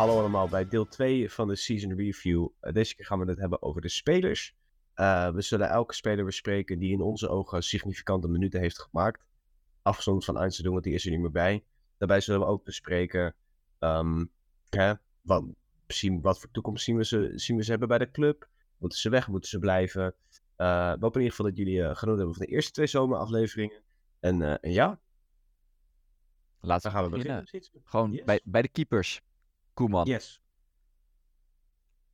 Hallo allemaal bij deel 2 van de Season Review. Uh, deze keer gaan we het hebben over de spelers. Uh, we zullen elke speler bespreken die in onze ogen significante minuten heeft gemaakt. Afgezonderd van Einstein doen, want die is er niet meer bij. Daarbij zullen we ook bespreken um, hè, wat, zien, wat voor toekomst zien we, ze, zien we ze hebben bij de club. Moeten ze weg, moeten ze blijven? Uh, we hopen in ieder geval dat jullie uh, genoten hebben van de eerste twee zomerafleveringen. En, en ja. Laten we gaan we beginnen. beginnen. Gewoon yes. bij, bij de keepers. Koeman. Yes.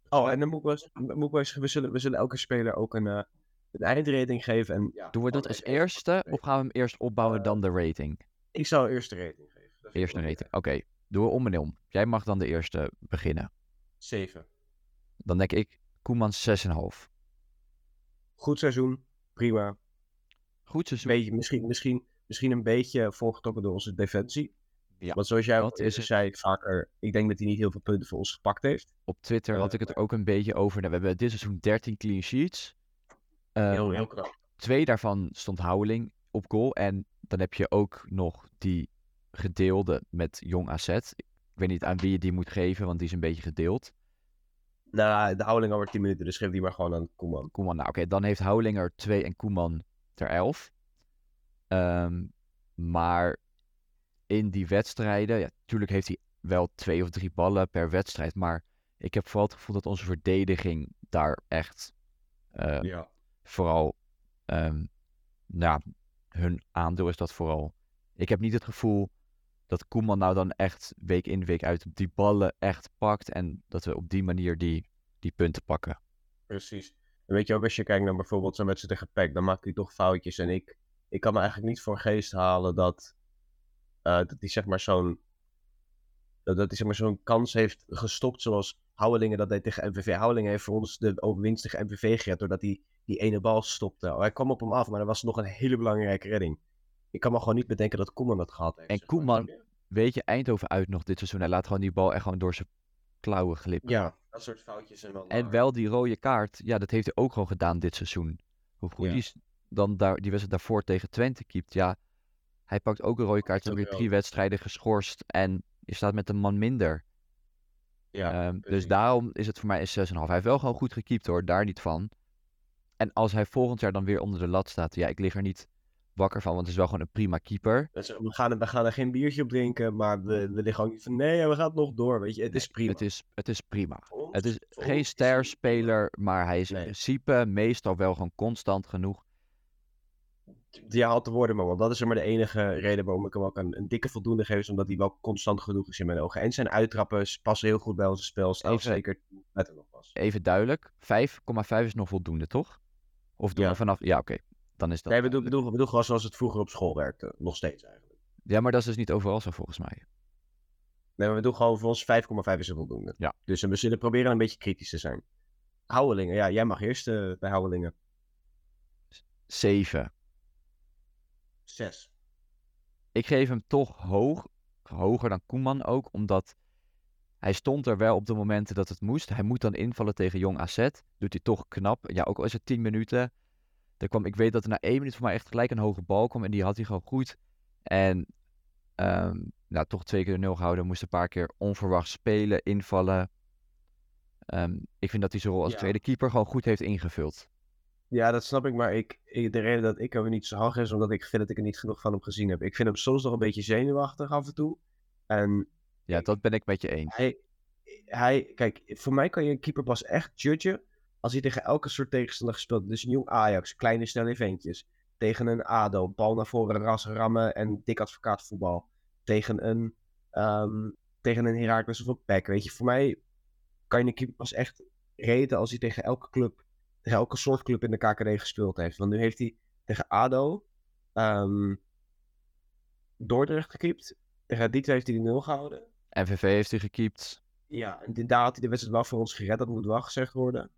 Oh, en dan moet ik wel eens, moet ik wel eens we, zullen, we zullen elke speler ook een, uh, een eindrating geven. En, ja, Doen we dat als eerste of gaan we hem eerst opbouwen dan de rating? Ik zou eerst de rating geven. Eerst een rating, oké. Okay. Doen we om en om. Jij mag dan de eerste beginnen. 7. Dan denk ik Koeman 6,5. Goed seizoen, prima. Goed seizoen. Beetje, misschien, misschien, misschien een beetje volgetrokken door onze defensie. Ja, Want zoals jij dat is zei vaker, ik denk dat hij niet heel veel punten voor ons gepakt heeft. Op Twitter uh, had ik het er ook een beetje over. Nou, we hebben dit seizoen 13 clean sheets. Uh, heel, heel. Twee daarvan stond Houweling op goal. En dan heb je ook nog die gedeelde met Jong AZ. Ik weet niet aan wie je die moet geven, want die is een beetje gedeeld. Nou, de Houwelinger wordt 10 minuten, dus geef die maar gewoon aan Koeman. Koeman, nou oké, dan heeft Houwelinger 2 en Koeman ter 11. Um, maar in die wedstrijden, ja, natuurlijk heeft hij wel twee of drie ballen per wedstrijd, maar ik heb vooral het gevoel dat onze verdediging daar echt uh, ja. vooral, um, nou, hun aandeel is dat vooral. Ik heb niet het gevoel dat Koeman nou dan echt week in, week uit die ballen echt pakt. En dat we op die manier die, die punten pakken. Precies. En weet je ook, als je kijkt naar bijvoorbeeld zo'n wedstrijd tegen PEC, dan maakt hij toch foutjes. En ik, ik kan me eigenlijk niet voor geest halen dat, dat hij zeg maar zo'n dat hij zeg maar zo'n kans heeft gestopt zoals Houwelingen dat deed tegen MVV. Houwelingen heeft voor ons de overwinst tegen MVV gered doordat hij die ene bal stopte. Oh, hij kwam op hem af, maar er was nog een hele belangrijke redding ik kan me gewoon niet bedenken dat Koeman dat gehad heeft. En Koeman, weet je, Eindhoven uit nog dit seizoen. Hij laat gewoon die bal echt gewoon door zijn klauwen glippen. Ja, dat soort foutjes. En wel, en wel die rode kaart, ja, dat heeft hij ook gewoon gedaan dit seizoen. Hoe goed ja. die dan daar, die wedstrijd daarvoor tegen Twente keept. Ja, hij pakt ook een rode kaart. Dan weer drie wedstrijden geschorst. En je staat met een man minder. Ja, um, dus daarom is het voor mij een 6,5. Hij heeft wel gewoon goed gekiept hoor, daar niet van. En als hij volgend jaar dan weer onder de lat staat, ja, ik lig er niet wakker van, want het is wel gewoon een prima keeper. Dus we, gaan, we gaan er geen biertje op drinken, maar we, we liggen ook niet van nee, we gaan het nog door, weet je. Het is prima. Het is, het is prima. Ons, het is geen sterspeler, maar hij is nee. in principe meestal wel gewoon constant genoeg. Ja, had te worden, maar want dat is maar de enige reden waarom ik hem ook een, een dikke voldoende geef, is omdat hij wel constant genoeg is in mijn ogen. En zijn uittrappen passen heel goed bij onze spel, even, zeker met nog pas. Even duidelijk, 5,5 is nog voldoende, toch? Of doen ja. we vanaf, ja oké dan is dat... Nee, we we doen gewoon zoals het vroeger op school werkte. Nog steeds eigenlijk. Ja, maar dat is dus niet overal zo volgens mij. Nee, maar we doen gewoon voor ons 5,5 is voldoende. Ja. Dus we zullen proberen een beetje kritisch te zijn. Houwelingen, ja, jij mag eerst uh, bij Houwelingen. 7. 6. Ik geef hem toch hoog, hoger dan Koeman ook, omdat hij stond er wel op de momenten dat het moest. Hij moet dan invallen tegen Jong AZ. Doet hij toch knap. Ja, ook al is het 10 minuten. Er kwam, ik weet dat er na één minuut voor mij echt gelijk een hoge bal kwam. En die had hij gewoon goed. En um, nou, toch twee keer de nul gehouden. Moest een paar keer onverwacht spelen, invallen. Um, ik vind dat hij zijn rol als ja. tweede keeper gewoon goed heeft ingevuld. Ja, dat snap ik. Maar ik, ik, de reden dat ik hem niet zo hoog is, omdat ik vind dat ik er niet genoeg van hem gezien heb. Ik vind hem soms nog een beetje zenuwachtig af en toe. En ja, dat ben ik met je eens. Hij, hij, kijk, voor mij kan je een keeper pas echt judgen als hij tegen elke soort tegenstander gespeeld Dus een jong Ajax, kleine snelle eventjes. Tegen een ADO, bal naar voren, ras rammen en dik advocaat voetbal. Tegen een, um, tegen een Heracles of een PEC. Weet je, voor mij kan je een keeper pas echt reten als hij tegen elke club, elke soort club in de KKD gespeeld heeft. Want nu heeft hij tegen ADO, um, Dordrecht gekiept. Tegen die twee heeft hij de nul gehouden. NVV heeft hij gekiept. Ja, en daar had hij de wedstrijd wel voor ons gered, dat moet wel gezegd worden.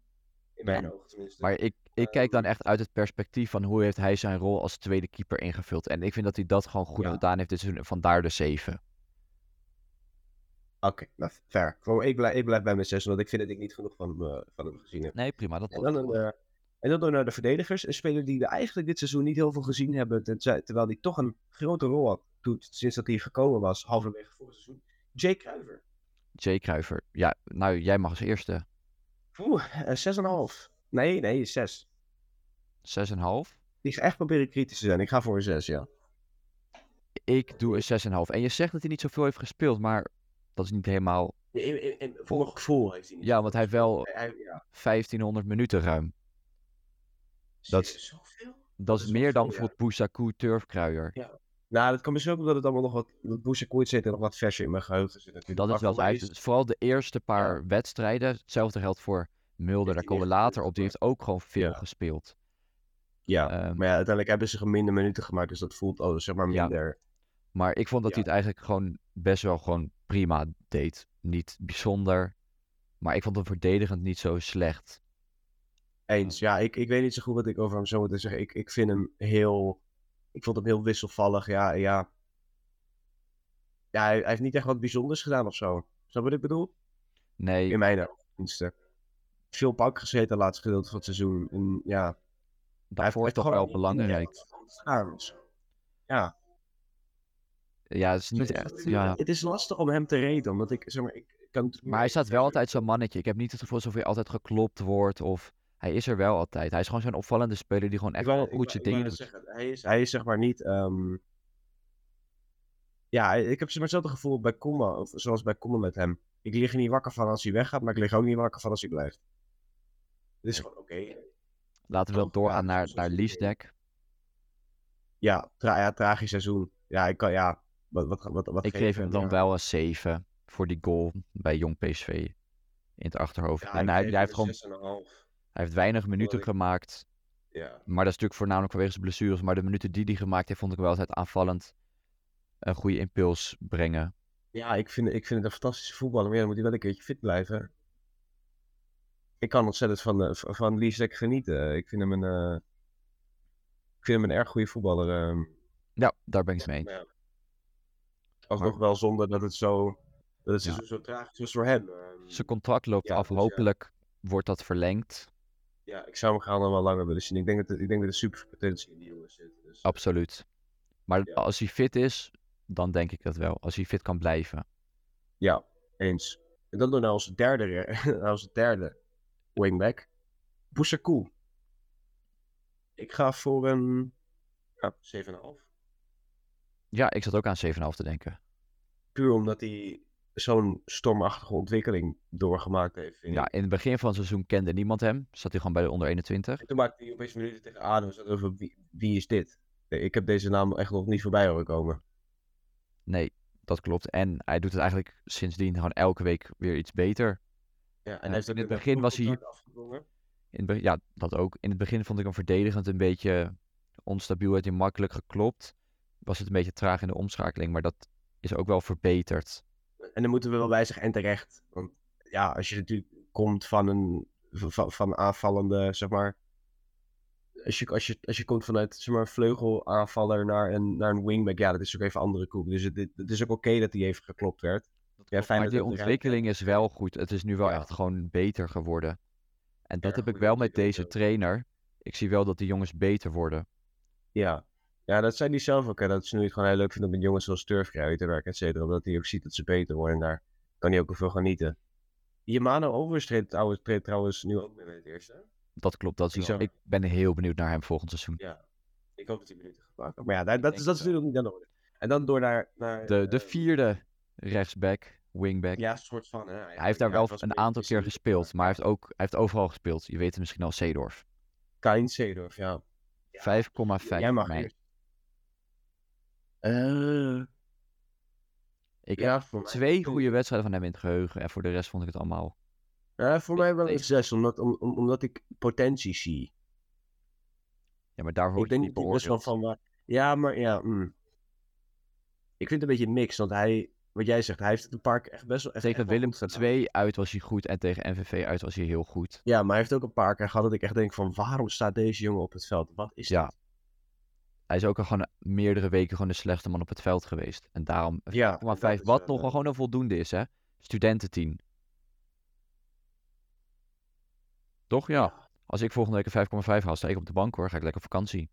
In mijn ja. ogen tenminste. Maar ik, ik kijk dan echt uit het perspectief van hoe heeft hij zijn rol als tweede keeper ingevuld. En ik vind dat hij dat gewoon goed ja. gedaan heeft. Dus vandaar de 7. Oké, okay, nou, fair. Ik blijf, ik blijf bij mijn 6, want ik vind dat ik niet genoeg van, uh, van hem gezien heb. Nee, prima. Dat en, dan een, uh, en dan door naar de verdedigers. Een speler die we eigenlijk dit seizoen niet heel veel gezien hebben. Terwijl hij toch een grote rol had doet sinds dat hij gekomen was, halverwege vorig seizoen. Jay Kruiver. Jay Kruiver. Ja, nou, jij mag als eerste. Oeh, eh, 6,5. Nee, nee, 6. 6,5. Ik ga echt proberen kritisch te zijn. Ik ga voor een 6, ja. Ik doe een 6,5. En je zegt dat hij niet zoveel heeft gespeeld, maar dat is niet helemaal... In, in, in, voor mijn gevoel heeft hij niet. Ja, want hij heeft wel Hij- hij- ja. 1500 minuten ruim. Dat is- zoveel. Dat is is meer dan veel, ja. bijvoorbeeld Bousakou Turfkruijer. Nou, dat kan misschien ook omdat het allemaal nog wat. Dat zit en nog wat verser in mijn geheugen zit. natuurlijk. Dat is wel voor uit. Dus vooral de eerste paar wedstrijden. Hetzelfde geldt voor Mulder. Daar komen we later op. Die heeft ook gewoon veel Ja. gespeeld. Ja, Ehm, maar ja, uiteindelijk hebben ze minder minuten gemaakt. Dus dat voelt oh, zeg maar Ja. minder. Maar ik vond dat hij Ja. het eigenlijk gewoon best wel gewoon prima deed. Niet bijzonder. Maar ik vond hem verdedigend niet zo slecht. Eens. Ja, ik, ik weet niet zo goed wat ik over hem zou moeten zeggen. Ik, ik vind hem heel. Ik vond hem heel wisselvallig. Ja, ja. Ja, hij, hij heeft niet echt wat bijzonders gedaan of zo. Snap je wat ik bedoel? Nee, In mijn ogen. Veel pak gezeten het laatste gedeelte van het seizoen. En ja, daarvoor is toch wel belangrijk. Ja. Ja, het is niet echt. Ja. Het is lastig om hem te reden, omdat ik, zeg maar, ik kan Maar hij staat wel altijd zo'n mannetje. Ik heb niet het gevoel alsof hij altijd geklopt wordt. Of hij is er wel altijd. Hij is gewoon zo'n opvallende speler die gewoon echt wel goed zijn dingen doet. zeggen, hij, is, hij is zeg maar niet. ehm, Ja, ik heb hetzelfde gevoel bij Komma, of zoals bij Komma met hem. Ik lig er niet wakker van als hij weggaat, maar ik lig ook niet wakker van als hij blijft. Het is gewoon oké. Laten we Toch, doorgaan naar, naar Liesdek. Ja, tra ja, tragisch seizoen. Ja, ik kan, ja. Wat, wat, wat, wat Ik geef hem dan ja. wel een 7 voor die goal bij Jong PSV in het achterhoofd. Ja, en hij, hij, heeft gewoon, een 6,5. hij heeft weinig minuten ik- gemaakt. Ja. Maar dat is natuurlijk voornamelijk vanwege zijn blessures. Maar de minuten die hij gemaakt heeft, vond ik wel altijd aanvallend. Een goede impuls brengen. Ja, ik vind, ik vind het een fantastische voetballer, maar ja, dan moet hij wel een keertje fit blijven. Ik kan ontzettend van, eh, van Liesek genieten. Ik vind hem een, eh, ik vind hem een erg goede voetballer. ehm. Ja, daar ben ik het mee eens. Ja. Alsnog wel zonder dat het zo, dat het Ja. zo, zo tragisch was voor hem. ehm. Zijn contract loopt Ja, af. dus ja. Hopelijk wordt dat verlengd. ja, ik zou hem gaan nog wel langer willen zien. Ik denk dat, ik denk dat er super potentie in die jongen zit. Dus, Absoluut. Maar als hij fit is, dan denk ik dat wel. Als hij fit kan blijven. Ja, eens. En dan door naar onze derde, naar onze derde wingback. Boussakou. Ik ga voor een ja, 7,5. Ja, ik zat ook aan 7,5 te denken. Puur omdat hij zo'n stormachtige ontwikkeling doorgemaakt heeft. Vind Ja, ik. in het begin van het seizoen kende niemand hem. Zat hij gewoon bij de onder 21. En toen maakte hij opeens minuten tegen ADO. Zat over wie, wie is dit? Ik heb deze naam echt nog niet voorbij horen komen. Nee, dat klopt. En hij doet het eigenlijk sindsdien gewoon elke week weer iets beter. Ja, en hij in het begin was hij-. In het ja, dat ook. In het begin vond ik hem verdedigend een beetje onstabiel. Werd hij makkelijk geklopt. Was het een beetje traag in de omschakeling. Maar dat is ook wel verbeterd. En dan moeten we wel zeggen, en terecht. Want ja, als je natuurlijk komt van een van, van aanvallende, zeg maar. Als je, als, je, als je komt vanuit zeg maar, een vleugelaanvaller naar een, naar een wingback, ja, dat is ook even andere koek. Dus het, het, is ook oké dat hij even geklopt werd. Ja, fijn maar dat die eruit ontwikkeling is wel goed. Het is nu wel Ja. echt gewoon beter geworden. En dat heb ik wel met deze trainer. Ik zie wel dat die jongens beter worden. Ja. Ja, dat zei hij zelf ook. Hè, dat ze nu het gewoon heel leuk vinden om met jongens zoals Turfkruid te werken, et cetera. Omdat hij ook ziet dat ze beter worden. En daar kan hij ook veel genieten. Jemano Overstreed trouwens, treedt trouwens nu ook mee met het eerste. Dat klopt. Dat is Die ik ben heel benieuwd naar hem volgend seizoen. Ja. Ik hoop dat hij minuten gaat maken. Maar ja, dat, dat, is, dat is natuurlijk niet aan de orde. En dan door naar... naar De, de eh, vierde rechtsback, wingback. Ja, een soort van. Hè, hij heeft daar ja, wel een aantal keer gespeeld. Maar hij heeft ook hij heeft overal gespeeld. Je weet het misschien al, Seedorf. Kain Seedorf, ja. 5,5 Jij mag mij. Eh, Ik ja, heb mij twee goede wedstrijden van hem in het geheugen. En voor de rest vond ik het allemaal... Ja, voor mij wel een. 6, omdat, om, om- omdat ik potentie zie. Ja, maar daar Ik niet dat beoordeeld. van waar. Ja, maar ja. mm. Ik vind het een beetje mix, want hij, wat jij zegt, hij heeft het een paar keer echt best wel. Echt, Tegen echt Willem goed gedaan. 2 uit was hij goed. En tegen MVV uit was hij heel goed. Ja, maar hij heeft ook een paar keer gehad dat ik echt denk van waarom staat deze jongen op het veld? Wat is Ja. dit? Hij is ook al gewoon meerdere weken gewoon de slechtste man op het veld geweest. En daarom 5,5. Ja, is, wat eh, nog wel gewoon een voldoende is, hè? Studententeam. Toch? Ja. Als ik volgende week een 5,5 haal, sta ik op de bank hoor. Ga ik lekker op vakantie.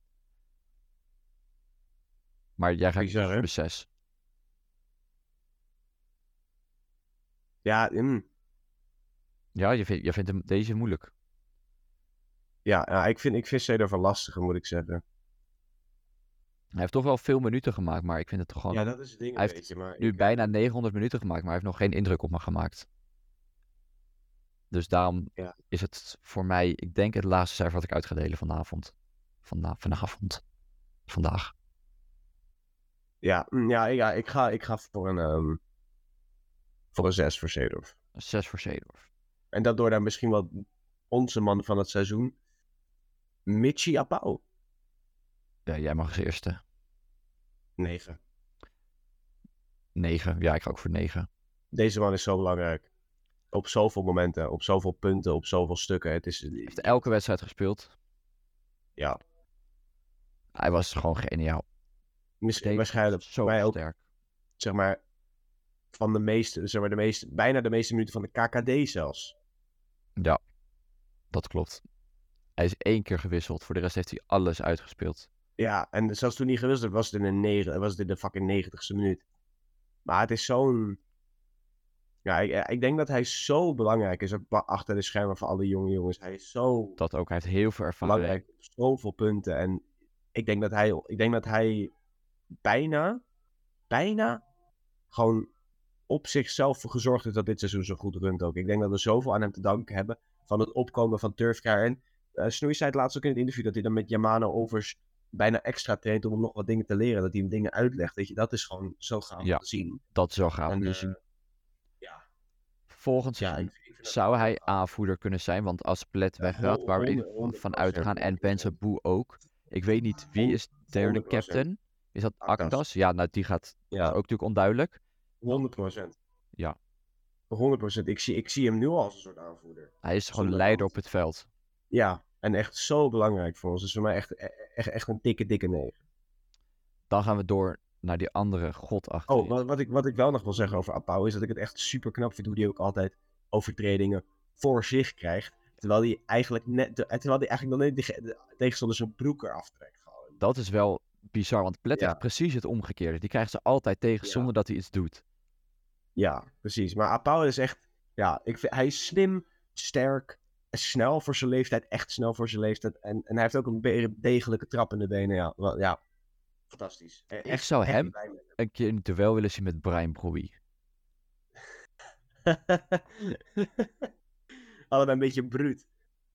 Maar jij gaat Bizar, dus voor de 6. Ja, mm, Ja, je vindt, je vindt hem, deze moeilijk. ja, ja, ik vind, ik vind Seedorf wel lastiger, moet ik zeggen. Hij heeft toch wel veel minuten gemaakt, maar ik vind het toch gewoon Ja, dat is het ding hij heeft. Maar nu ik, bijna 900 minuten gemaakt, maar hij heeft nog geen indruk op me gemaakt. Dus daarom Ja. is het voor mij, ik denk het laatste cijfer wat ik uit ga delen vanavond. Vanda vanavond. Vandaag. ja, mm, ja, ja ik, ga, ik ga voor een, ehm, voor een 6 voor Seedorf. Een 6 voor Zeedorf. En dat door dan misschien wel onze man van het seizoen, Michi Apau. Ja, jij mag als eerste. 9. 9. Ja, ik ga ook voor 9. Deze man is zo belangrijk. Op zoveel momenten, op zoveel punten, op zoveel stukken. Het is, Hij heeft elke wedstrijd gespeeld. ja, Hij was gewoon geniaal. misschien, waarschijnlijk zo mij ook, sterk. zeg maar, van de meeste, zeg maar, de meeste, bijna de meeste minuten van de KKD zelfs. Ja, dat klopt. Hij is één keer gewisseld. Voor de rest heeft hij alles uitgespeeld. Ja, en zelfs toen hij gewisseld was het in de, negen, was het in de fucking negentigste minuut. Maar het is zo'n... Ja, ik, ik denk dat hij zo belangrijk is, ook achter de schermen van alle jonge jongens. Hij is zo Dat ook. Hij heeft heel veel ervaring. belangrijk zoveel punten. En ik denk dat hij, ik denk dat hij bijna, bijna gewoon op zichzelf voor gezorgd heeft dat dit seizoen zo goed runt ook. Ik denk dat we zoveel aan hem te danken hebben van het opkomen van Turfcar. En uh, Snoei zei het laatst ook in het interview dat hij dan met Yamano Overs bijna extra traint om hem nog wat dingen te leren. Dat hij hem dingen uitlegt. Weet je, dat is gewoon zo gaaf Ja. om te zien. Dat is wel gaaf En, te eh, zien. ja, ik vind dat zou hij aanvoerder kunnen zijn. Want als Plet weggaat, waar we van uitgaan. En Benze Boe ook. Ik weet niet wie is derde 100%. captain. Is dat. Aktas? Ja, nou die gaat. Ja, ook natuurlijk onduidelijk. 100 procent. Ja. 100 procent. Ik zie, ik zie hem nu al als een soort aanvoerder. Hij is gewoon leider op het veld. Ja, en echt zo belangrijk voor ons. Dus voor mij echt, echt, echt een dikke, dikke negen. Dan gaan we door naar die andere god achterin. Oh, wat, wat, ik, wat ik wel nog wil zeggen over Apau is dat ik het echt super knap vind hoe hij ook altijd overtredingen voor zich krijgt. Terwijl hij eigenlijk net, de- terwijl hij eigenlijk nog net de, de tegenstander zijn broek eraf trekt. Gewoon. Dat is wel bizar, want Plet Ja. precies het omgekeerde. Die krijgt ze altijd tegen Ja. zonder dat hij iets doet. Ja, precies. Maar Apau is echt, ja, ik vind, hij is slim, sterk, snel voor zijn leeftijd, echt snel voor zijn leeftijd. En, en hij heeft ook een degelijke trap in de benen. Ja, wel, ja. fantastisch. E- Ik zou echt hem- Een keer in duel willen zien met Brian Broei. Allebei een beetje bruut.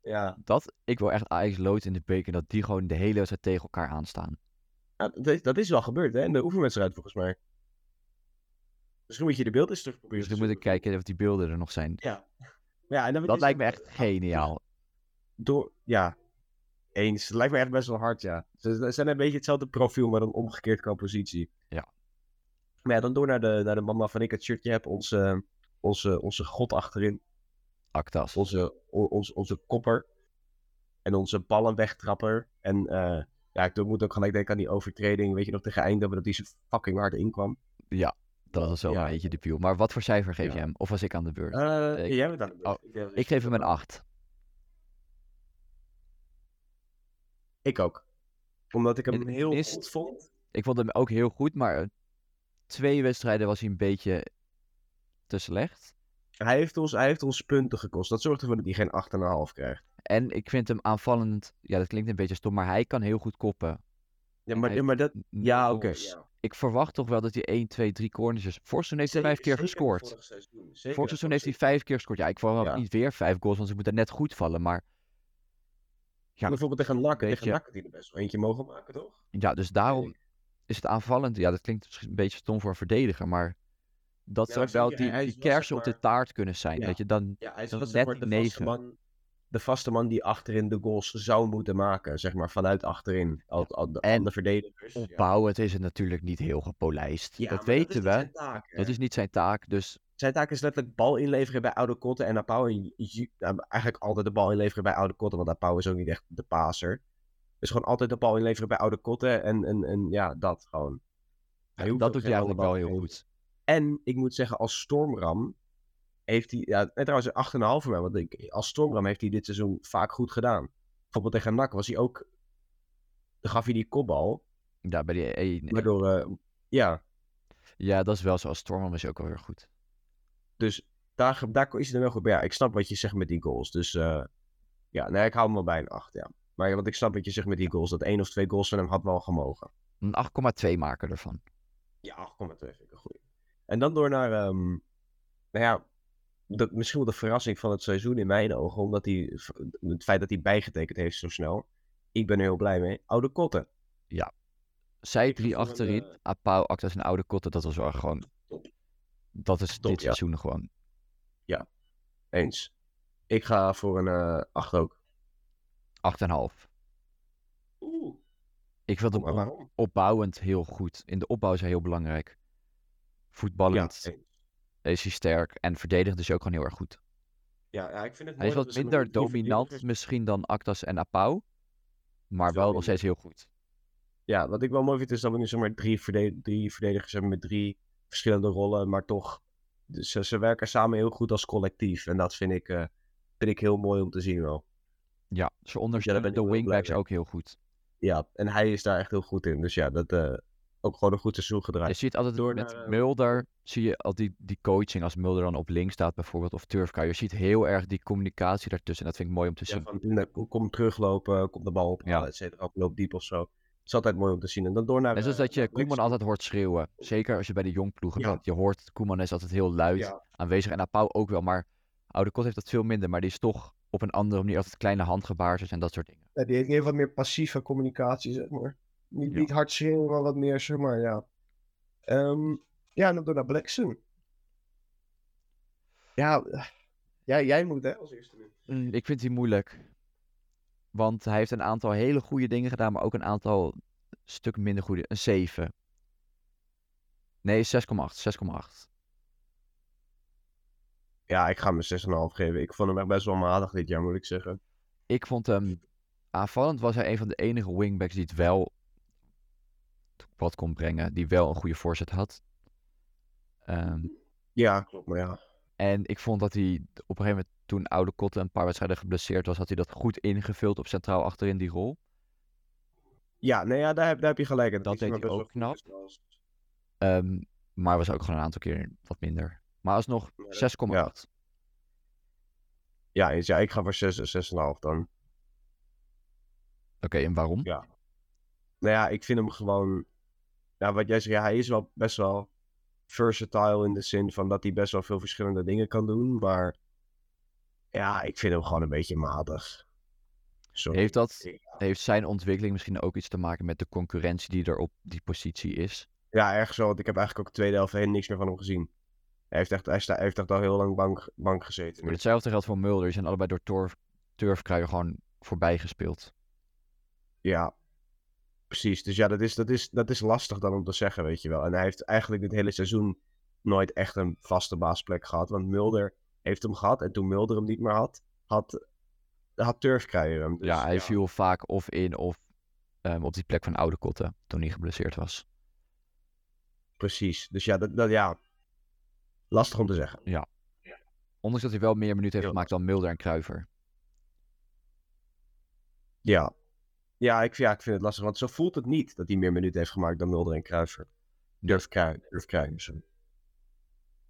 Ja, Dat, ik wil echt Ajax lood in de beker, dat die gewoon de hele wedstrijd tegen elkaar aanstaan. Ja, dat, is, dat is wel gebeurd, hè? In de oefenwedstrijd volgens mij. Misschien moet je de beelden eens terug proberen Dus dan moet ik kijken of die beelden er nog zijn. Ja. Ja en dan Dat lijkt me echt geniaal. Door, ja, eens. Het lijkt me echt best wel hard, ja. Ze, zijn een beetje hetzelfde profiel, maar dan omgekeerd qua positie. Ja. Maar ja, dan door naar de, naar de man waarvan ik het shirtje heb. Onze, onze, onze god achterin. Actas. Onze, onze, onze kopper. En onze ballenwegtrapper. En eh, ja, ik moet ook gelijk denken aan die overtreding. Weet je nog, tegen Eindhoven, dat die zo fucking hard inkwam. Ja, dat was wel Ja. een beetje debiel. Maar wat voor cijfer geef Ja. je hem? Of was ik aan de beurt? Eh, Ik- jij bent aan de beurt. oh, Ik, geef hem een 8. Ik ook. Omdat ik hem heel mist- goed vond. Ik vond hem ook heel goed, maar eh, twee wedstrijden was hij een beetje te slecht. Hij heeft, ons, hij heeft ons punten gekost. Dat zorgt ervoor dat hij geen 8,5 krijgt. En ik vind hem aanvallend, ja dat klinkt een beetje stom, maar hij kan heel goed koppen. Ja, maar, Hij- maar dat... Ja, oké. ja. Ik verwacht toch wel dat hij 1, 2, 3 corners is. Vorig seizoen heeft hij vijf keer gescoord. vorig seizoen. Zeker Vorig seizoen heeft hij vijf keer gescoord. Ja, ik verwacht Ja. niet weer vijf goals, want ze moeten net goed vallen. Maar Ja, Bijvoorbeeld tegen weet Tegen had hij er best wel eentje mogen maken, toch? ja, dus daarom is het aanvallend. Ja, dat klinkt misschien een beetje stom voor een verdediger, maar dat Ja, zou wel die, die kersen op de taart kunnen zijn. Ja. Weet je, dan Ja, hij is Dat zeg net die negen. De vaste man die achterin de goals zou moeten maken. Zeg maar, vanuit achterin. Al, al, de, En de verdedigers. ja. opbouwend is het natuurlijk niet heel gepolijst. Ja, dat weten niet we. zijn taak. Dat is niet zijn taak, dus Zijn taak is letterlijk bal inleveren bij Oude Kotten en Apau. En eigenlijk altijd de bal inleveren bij Oude Kotten, want Apau is ook niet echt de paser. Dus gewoon altijd de bal inleveren bij Oude Kotten en, en, en ja, dat gewoon. Dat doet hij eigenlijk wel heel goed. En ik moet zeggen, als Stormram heeft hij, ja, en trouwens een 8,5 voor mij, want ik, als Stormram heeft hij dit seizoen vaak goed gedaan. Bijvoorbeeld tegen NAC was hij ook, dan gaf hij die kopbal, Ja, bij die waardoor, eh, ja, ja, dat is wel zo. Als Stormman is hij ook wel weer goed. Dus daar, daar is hij er wel goed bij. Ja, ik snap wat je zegt met die goals. Dus uh, ja, nee, ik hou hem wel bij een 8, ja. Maar want ik snap wat je zegt met die goals. Dat één of twee goals van hem had wel gemogen. Een 8,2 maken ervan. Ja, 8,2 vind ik een goeie. En dan door naar, um, nou ja, de, misschien wel de verrassing van het seizoen in mijn ogen. Omdat hij, het feit dat hij bijgetekend heeft zo snel. Ik ben er heel blij mee. Oude Kotten. Ja. Zij drie achterin. Uh... Apau, Actas en Oude Kotten. Dat was wel gewoon... Top. Dat is Top, dit ja. seizoen gewoon. Ja, eens. Ik ga voor een uh, 8 ook. 8,5. Oeh. Ik vind hem op, opbouwend heel goed. In de opbouw is hij heel belangrijk. Voetballend ja, is hij sterk. En verdedigend is hij ook gewoon heel erg goed. Ja, ja ik vind het Hij is wat minder dominant misschien dan Actas en Apau. Maar wel nog steeds heel goed. Ja, wat ik wel mooi vind is dat we nu zomaar drie, drie verdedigers hebben met drie verschillende rollen. Maar toch, ze, ze werken samen heel goed als collectief. En dat vind ik, uh, vind ik heel mooi om te zien wel. Ja, ze ondersteunen de wingbacks ook heel goed. Ja, en hij is daar echt heel goed in. Dus ja, dat uh, ook gewoon een goed seizoen gedraaid. Je ziet altijd door met naar, Mulder, zie je al die, die coaching als Mulder dan op links staat bijvoorbeeld, of Turfka. Je ziet heel erg die communicatie daartussen. En dat vind ik mooi om te ja, zien. Van, kom teruglopen, kom de bal op, ja. et cetera, loop diep of zo. Het is altijd mooi om te zien. En dan door naar... Net zoals dat je Koeman altijd hoort schreeuwen. Zeker als je bij de jongploegen ja. bent. Je hoort, Koeman is altijd heel luid ja. aanwezig. En Apau ook wel, maar Oude Kot heeft dat veel minder. Maar die is toch op een andere manier altijd kleine handgebaartjes en dat soort dingen. Ja, die heeft heel wat meer passieve communicatie, zeg maar. Niet, ja. niet hard schreeuwen, maar wat meer, zeg maar, ja. Um, ja, en dan door naar Blackson. Ja, ja, jij moet hè, als eerste nu. Mm, ik vind die moeilijk. Want hij heeft een aantal hele goede dingen gedaan, maar ook een aantal stuk minder goede. Een 7. Nee, 6,8. 6,8. Ja, ik ga hem 6,5 geven. Ik vond hem echt best wel matig dit jaar, moet ik zeggen. Ik vond hem... Aanvallend was hij een van de enige wingbacks die het wel wat kon brengen. Die wel een goede voorzet had. Um, ja, klopt, maar ja. En ik vond dat hij op een gegeven moment, toen Oude Kotten een paar wedstrijden geblesseerd was, had hij dat goed ingevuld op centraal achterin die rol. Ja, nee, ja, daar, heb, daar heb je gelijk. Dat, dat deed hij ook knap. Um, maar was ook gewoon een aantal keer wat minder. Maar alsnog 6,8. Ja. Ja, ja, ik ga voor 6, 6,5 dan. Oké, okay, en waarom? Ja. Nou ja, ik vind hem gewoon... Ja, wat jij zegt, ja, hij is wel best wel versatile in de zin van dat hij best wel veel verschillende dingen kan doen. Maar ja, ik vind hem gewoon een beetje matig. Sorry. Heeft, dat, heeft zijn ontwikkeling misschien ook iets te maken met de concurrentie die er op die positie is? Ja, erg zo. Want ik heb eigenlijk ook de tweede helft helemaal niks meer van hem gezien. Hij heeft echt, hij, sta, hij heeft echt al heel lang bank, bank gezeten. Maar hetzelfde geldt voor Mulder. Die zijn allebei door Turf, Turfkruijer gewoon voorbij gespeeld. Ja, precies. Dus ja, dat is, dat, is, dat is lastig dan om te zeggen, weet je wel. En hij heeft eigenlijk dit hele seizoen nooit echt een vaste baasplek gehad. Want Mulder heeft hem gehad. En toen Mulder hem niet meer had, had, had Turfkruijer hem. Dus, ja, hij viel vaak of in of um, op die plek van Oude Kotten toen hij geblesseerd was. Precies. Dus ja, dat, dat, ja, lastig om te zeggen. Ja. Ondanks dat hij wel meer minuten heeft gemaakt dan Mulder en Kruiver. Ja. Ja ik, ja, ik vind het lastig, want zo voelt het niet dat hij meer minuten heeft gemaakt dan Mulder en Kruiver. Durf krijgen.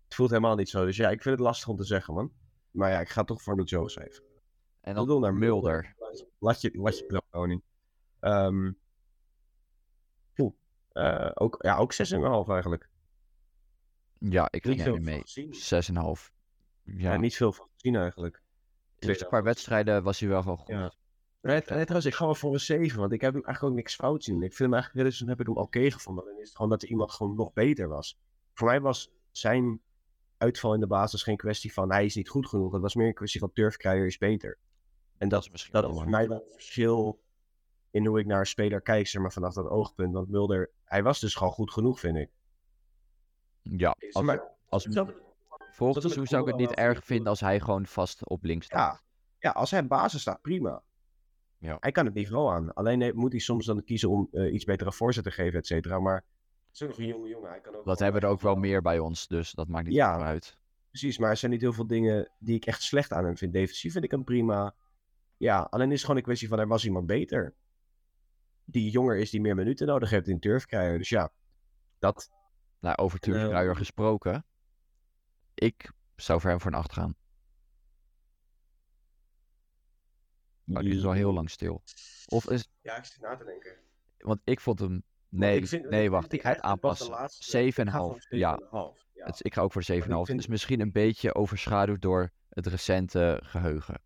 Het voelt helemaal niet zo. Dus ja, ik vind het lastig om te zeggen, man. Maar ja, ik ga toch voor de Joe's even. En dan naar Mulder. Laat je, laat je koning. Um, uh, ook, ja, ook 6,5 eigenlijk. Ja, ik ging er mee. 6,5. Ja. ja, niet veel van gezien eigenlijk. Eerste paar wedstrijden was hij wel gewoon goed. Ja. Nee, trouwens, ik ga wel voor een 7, want ik heb hem eigenlijk ook niks fout zien. Ik vind hem eigenlijk, dus heb ik hem oké okay gevonden. Dan is het gewoon dat er iemand gewoon nog beter was. Voor mij was zijn uitval in de basis geen kwestie van hij is niet goed genoeg. Het was meer een kwestie van turfkrijger is beter. En dat, is misschien dat is voor mij wel een verschil in hoe ik naar een speler kijk, zeg maar vanaf dat oogpunt. Want Mulder, hij was dus gewoon goed genoeg, vind ik. Ja, als, maar, als, seizoen zou ik het niet erg vinden als hij gewoon vast op links staat. Ja, ja als hij basis staat, prima. Ja. Hij kan het niveau aan. Alleen moet hij soms dan kiezen om uh, iets betere voorzet te geven, et cetera. Maar het is nog een jonge jongen. Hij kan ook dat hebben we er ook wel meer bij ons, dus dat maakt niet ja, uit. Precies, maar er zijn niet heel veel dingen die ik echt slecht aan hem vind. Defensief vind ik hem prima. Ja, alleen is het gewoon een kwestie van er was iemand beter. Die jonger is, die meer minuten nodig heeft in turf krijgen. Dus ja, dat nou, over Turkruijer uh, gesproken. Ik zou voor hem voor een 8 gaan. Maar die is al heel lang stil. Of is, Ja, ik zit na te denken. want ik vond hem, nee, ik vind- nee wacht, ik ga het aanpassen. laatste- 7,5, ja. 7,5. Ja. Ik ga ook voor 7,5. vind- Het is misschien een beetje overschaduwd door het recente geheugen.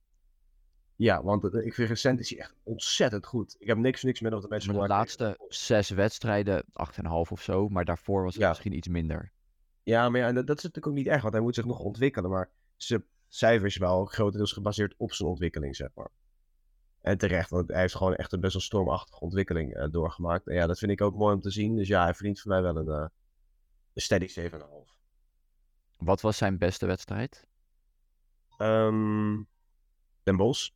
ja, want ik vind recent is hij echt ontzettend goed. Ik heb niks, niks meer op de Maar de laatste zes wedstrijden, 8,5 of zo. Maar daarvoor was het Ja. misschien iets minder. Ja, maar ja, dat, dat is natuurlijk ook niet erg, want hij moet zich nog ontwikkelen. Maar zijn cijfers wel grotendeels gebaseerd op zijn ontwikkeling, zeg maar. En terecht, want hij heeft gewoon echt een best wel stormachtige ontwikkeling eh, doorgemaakt. En ja, dat vind ik ook mooi om te zien. Dus ja, hij verdient voor mij wel een, een steady 7,5. Wat was zijn beste wedstrijd? Ehm Den Bosch.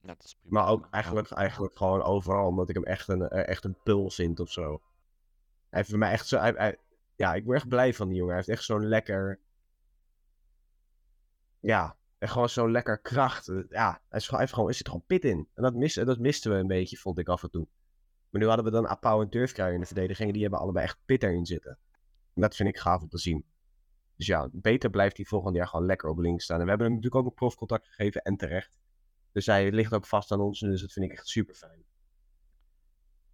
Ja, dat is prima. Maar ook eigenlijk, eigenlijk gewoon overal, omdat ik hem echt een, eh, echt een pul vind of zo. Hij heeft voor mij echt zo. Hij, hij- ja, ik word echt blij van die jongen. Hij heeft echt zo'n lekker. Ja, echt gewoon zo'n lekker kracht. Eh, Ja, hij, is, gewoon- hij, heeft gewoon, er zit gewoon pit in. En dat, mis, dat misten we een beetje, vond ik af en toe. Maar nu hadden we dan Apau en Durfkruij in de verdediging. Die hebben allebei echt pit erin zitten. En dat vind ik gaaf om te zien. Dus ja, beter blijft hij volgend jaar gewoon lekker op links staan. En we hebben hem natuurlijk ook een profcontact gegeven en terecht. Dus hij ligt ook vast aan ons. Dus dat vind ik echt super fijn.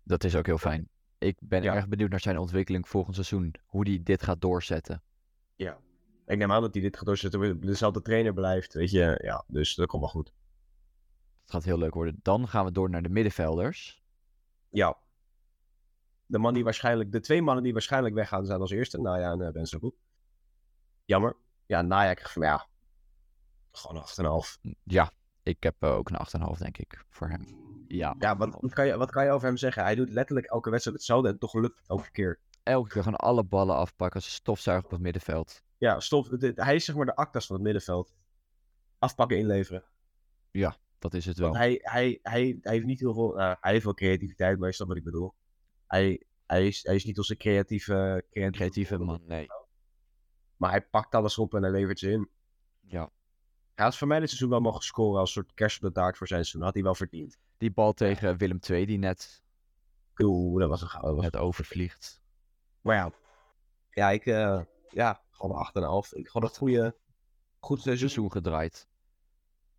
Dat is ook heel fijn. Ik ben Ja. erg benieuwd naar zijn ontwikkeling volgend seizoen. Hoe hij dit gaat doorzetten. Ja. Ik neem aan dat hij dit gaat doorzetten. Dezelfde trainer blijft. Weet je, ja. Dus dat komt wel goed. Het gaat heel leuk worden. Dan gaan we door naar de middenvelders. Ja. De, man die waarschijnlijk, de twee mannen die waarschijnlijk weggaan zijn als eerste. Naya en uh, Ben Sabu. Jammer. Ja, Naya krijgt van ja. Gewoon 8,5. Ja, ik heb eh, ook een 8,5 denk ik voor hem. Ja, Ja, wat, wat, kan je, wat kan je over hem zeggen? Hij doet letterlijk elke wedstrijd hetzelfde en toch lukt het elke keer. elke keer gewoon alle ballen afpakken als een stofzuiger op het middenveld. Ja, stof, dit- hij is zeg maar de actas van het middenveld. Afpakken, inleveren. Dat is het wel. Hij, hij, hij, hij heeft niet heel veel. nou, hij heeft wel creativiteit, maar je snapt wat ik bedoel. Hij, hij, is, hij is niet onze creatieve, creatieve, Creatieve man, nee. Maar hij pakt alles op en hij levert ze in. Ja. Hij had voor mij dit seizoen wel mogen scoren als soort kerst op de taart voor zijn seizoen. Had hij wel verdiend. Die bal tegen Willem II die net, Oeh, dat was een gouden. net overvliegt. Maar ja. Ja, ik. eh, ja, gewoon een 8,5. Ik gewoon een goede. Goed seizoen. Gedraaid.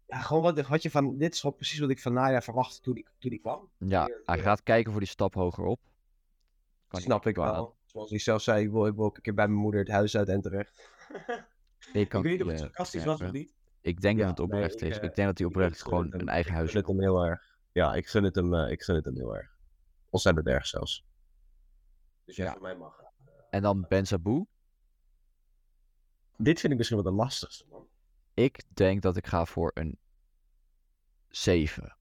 Ja, gewoon wat, wat je van. Dit is gewoon precies wat ik van Naya verwachtte toen die, toen die kwam. Ja, hij gaat kijken voor die stap hogerop. Kan Snap ik wel. Zoals hij zelf zei, ik wil, ik wil ook een keer bij mijn moeder het huis uit en terecht. Ik, kan ik weet niet of het eh, sarcastisch was of niet. Ik denk Ja, dat het oprecht ik, is. eh, Ik denk dat hij ik- oprecht ik gewoon het hem. een eigen Ik huis gun het wil. hem heel erg. Ja, ik gun het hem, eh, ik gun het hem heel erg. Ontzettend erg zelfs. Dus ja, Ja. voor mij mag. En dan Ben Sabu. Dit vind ik misschien wel de lastigste, man. Ik denk dat ik ga voor een 7.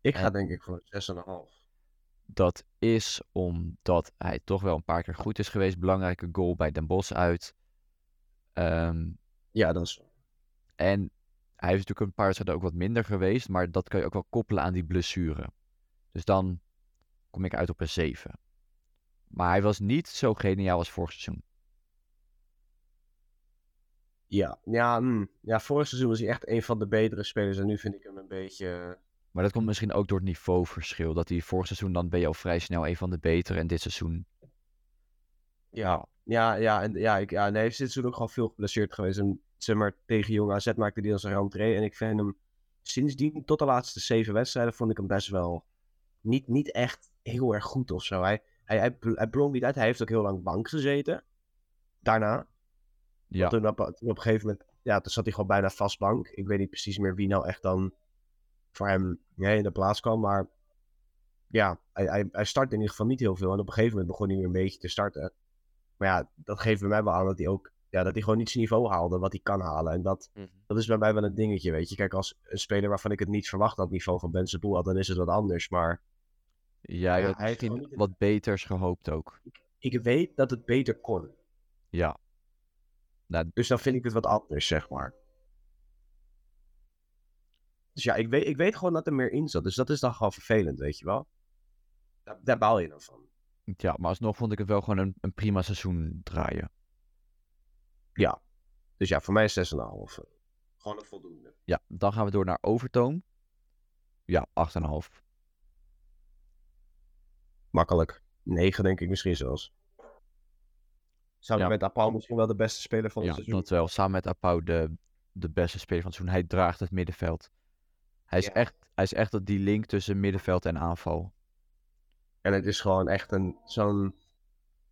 Ik ga En- denk ik voor een 6,5. Dat is omdat hij toch wel een paar keer goed is geweest. Belangrijke goal bij Den Bosch uit. Ehm, Ja, dat is en hij is natuurlijk een paar wedstrijden ook wat minder geweest. Maar dat kan je ook wel koppelen aan die blessure. Dus dan kom ik uit op een 7. Maar hij was niet zo geniaal als vorig seizoen. Ja, ja, mm. ja, vorig seizoen was hij echt een van de betere spelers. En nu vind ik hem een beetje... Maar dat komt misschien ook door het niveauverschil. Dat hij vorig seizoen dan ben je al vrij snel een van de betere. En dit seizoen Ja, ja, ja, en, ja, ik, ja nee, hij is dit seizoen ook gewoon veel geblesseerd geweest. En zeg maar, tegen Jong AZ maakte hij dan zijn rentree. En ik vind hem sindsdien, tot de laatste zeven wedstrijden, vond ik hem best wel niet, niet echt heel erg goed of zo. Hij, hij, hij, hij blonk niet uit. Hij heeft ook heel lang bank gezeten. Daarna. Ja, Toen op, toen op een gegeven moment, ja, toen zat hij gewoon bijna vast bank. Ik weet niet precies meer wie nou echt dan voor hem nee, in de plaats kwam. Maar ja, hij, hij, hij start in ieder geval niet heel veel. En op een gegeven moment begon hij weer een beetje te starten. Maar ja, dat geeft bij mij wel aan dat hij ook, ja, dat hij gewoon niet zijn niveau haalde wat hij kan halen. En dat, dat is bij mij wel een dingetje, weet je. Kijk, als een speler waarvan ik het niet verwacht dat niveau van Ben Boel had, dan is het wat anders. Maar ja, Ja, had hij heeft wat beters gehoopt ook. ik weet dat het beter kon. Ja. Nou, Dus dan vind ik het wat anders, zeg maar. Dus ja, ik weet, ik weet gewoon dat er meer in zat. Dus dat is dan gewoon vervelend, weet je wel. Daar, daar baal je dan van. ja, maar alsnog vond ik het wel gewoon een, een prima seizoen draaien. Dus ja, voor mij is 6,5. eh, Gewoon een voldoende. Ja, dan gaan we door naar Overtoom. Ja, 8,5. Makkelijk. 9 denk ik misschien zelfs. Samen Ja. met Apau misschien wel de beste speler van het Ja, seizoen. dat wel. Samen met Apau de, de beste speler van het seizoen. Hij draagt het middenveld. Hij is, Ja. echt, hij is echt dat die link tussen middenveld en aanval. En het is gewoon echt een, zo'n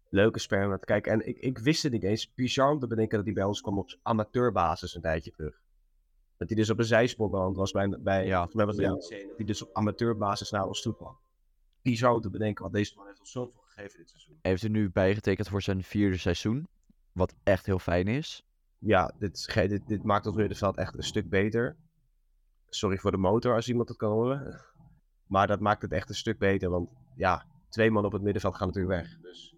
leuke speler om naar te kijken. En ik, ik wist het niet eens. Om te bedenken dat hij bij ons kwam op amateurbasis een tijdje terug. Dat hij dus op een zijspoorbrand was bij, bij Ja. mij was het Ja. Dat hij dus op amateurbasis naar ons toe kwam. Om te bedenken, want deze man heeft ons zoveel gegeven dit seizoen. Hij heeft er nu bijgetekend voor zijn vierde seizoen. Wat echt heel fijn is. Ja, dit, is ge- dit, dit maakt ons middenveld echt een stuk beter. Sorry voor de motor als iemand het kan horen. Maar dat maakt het echt een stuk beter, want ja, twee man op het middenveld gaan natuurlijk weg. Dus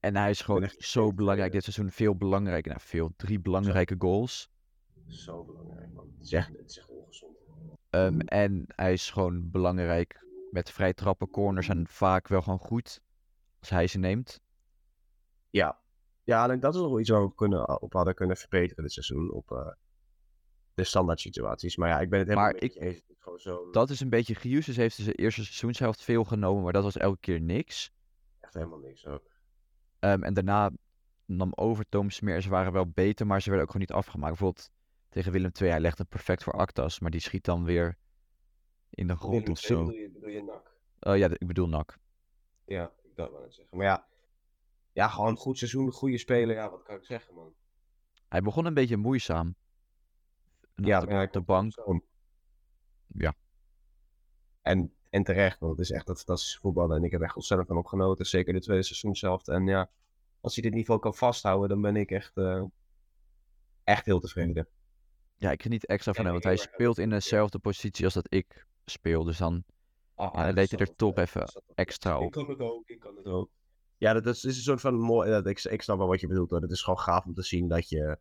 En hij is gewoon echt zo belangrijk ja. dit seizoen. Veel belangrijker. Nou, veel. Drie belangrijke goals. zo belangrijk man. Het is echt, het is echt ongezond. Ehm, en hij is gewoon belangrijk met vrij trappen. Corners zijn vaak wel gewoon goed. Als hij ze neemt. Ja. Ja, en dat is nog wel iets waar we kunnen, op hadden kunnen verbeteren dit seizoen. Op eh, de standaard situaties. Maar ja, ik ben het helemaal Maar eens. Zo Dat is een beetje... Giuses heeft zijn eerste seizoenshelft veel genomen. Maar dat was elke keer niks. echt helemaal niks ook. Ehm, en daarna nam over Tom Smeer. Ze waren wel beter, maar ze werden ook gewoon niet afgemaakt. Bijvoorbeeld tegen Willem II. Hij legt hem perfect voor Actas. Maar die schiet dan weer in de grond of zo. Bedoel je, bedoel je nak? Oh ja, ik bedoel Nak. Ja, ik dat net zeggen. Maar ja, ja, gewoon een goed seizoen, goede speler. Ja, wat kan ik zeggen man. Hij begon een beetje moeizaam. Ja, op de, ja, bank. zo. Ja. En, en terecht, want het is echt dat fantastische voetballen. En ik heb echt ontzettend van opgenoten. Zeker de tweede seizoen zelf. En ja, als hij dit niveau kan vasthouden, dan ben ik echt, eh, echt heel tevreden. Ja, ik geniet extra van Ja, hem, want hij speelt in dezelfde positie als dat ik speel. Dus dan Ah, dan deed hij er toch even extra Ik op. kan het ook, ik kan het ook. Ja, dat is, is een soort van mooi. Dat, ik, ik snap wel wat je bedoelt hoor. Het is gewoon gaaf om te zien dat je.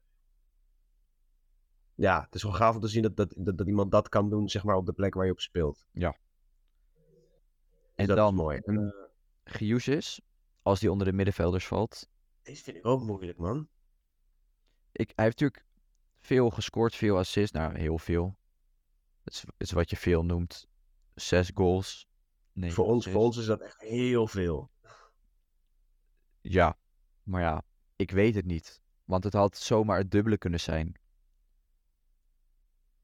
Ja, het is gewoon gaaf om te zien dat, dat, dat, dat iemand dat kan doen, zeg maar, op de plek waar je op speelt. Ja. En En dat dan is mooi. Eh, Giusis, als die onder de middenvelders valt. deze vind ik ook moeilijk, man. Ik, hij heeft natuurlijk veel gescoord, veel assists. Nou, heel veel. Het is, is wat je veel noemt. Zes goals. Nee, voor, ons, zes. voor ons is dat echt heel veel. Ja, maar ja, ik weet het niet. Want het had zomaar het dubbele kunnen zijn.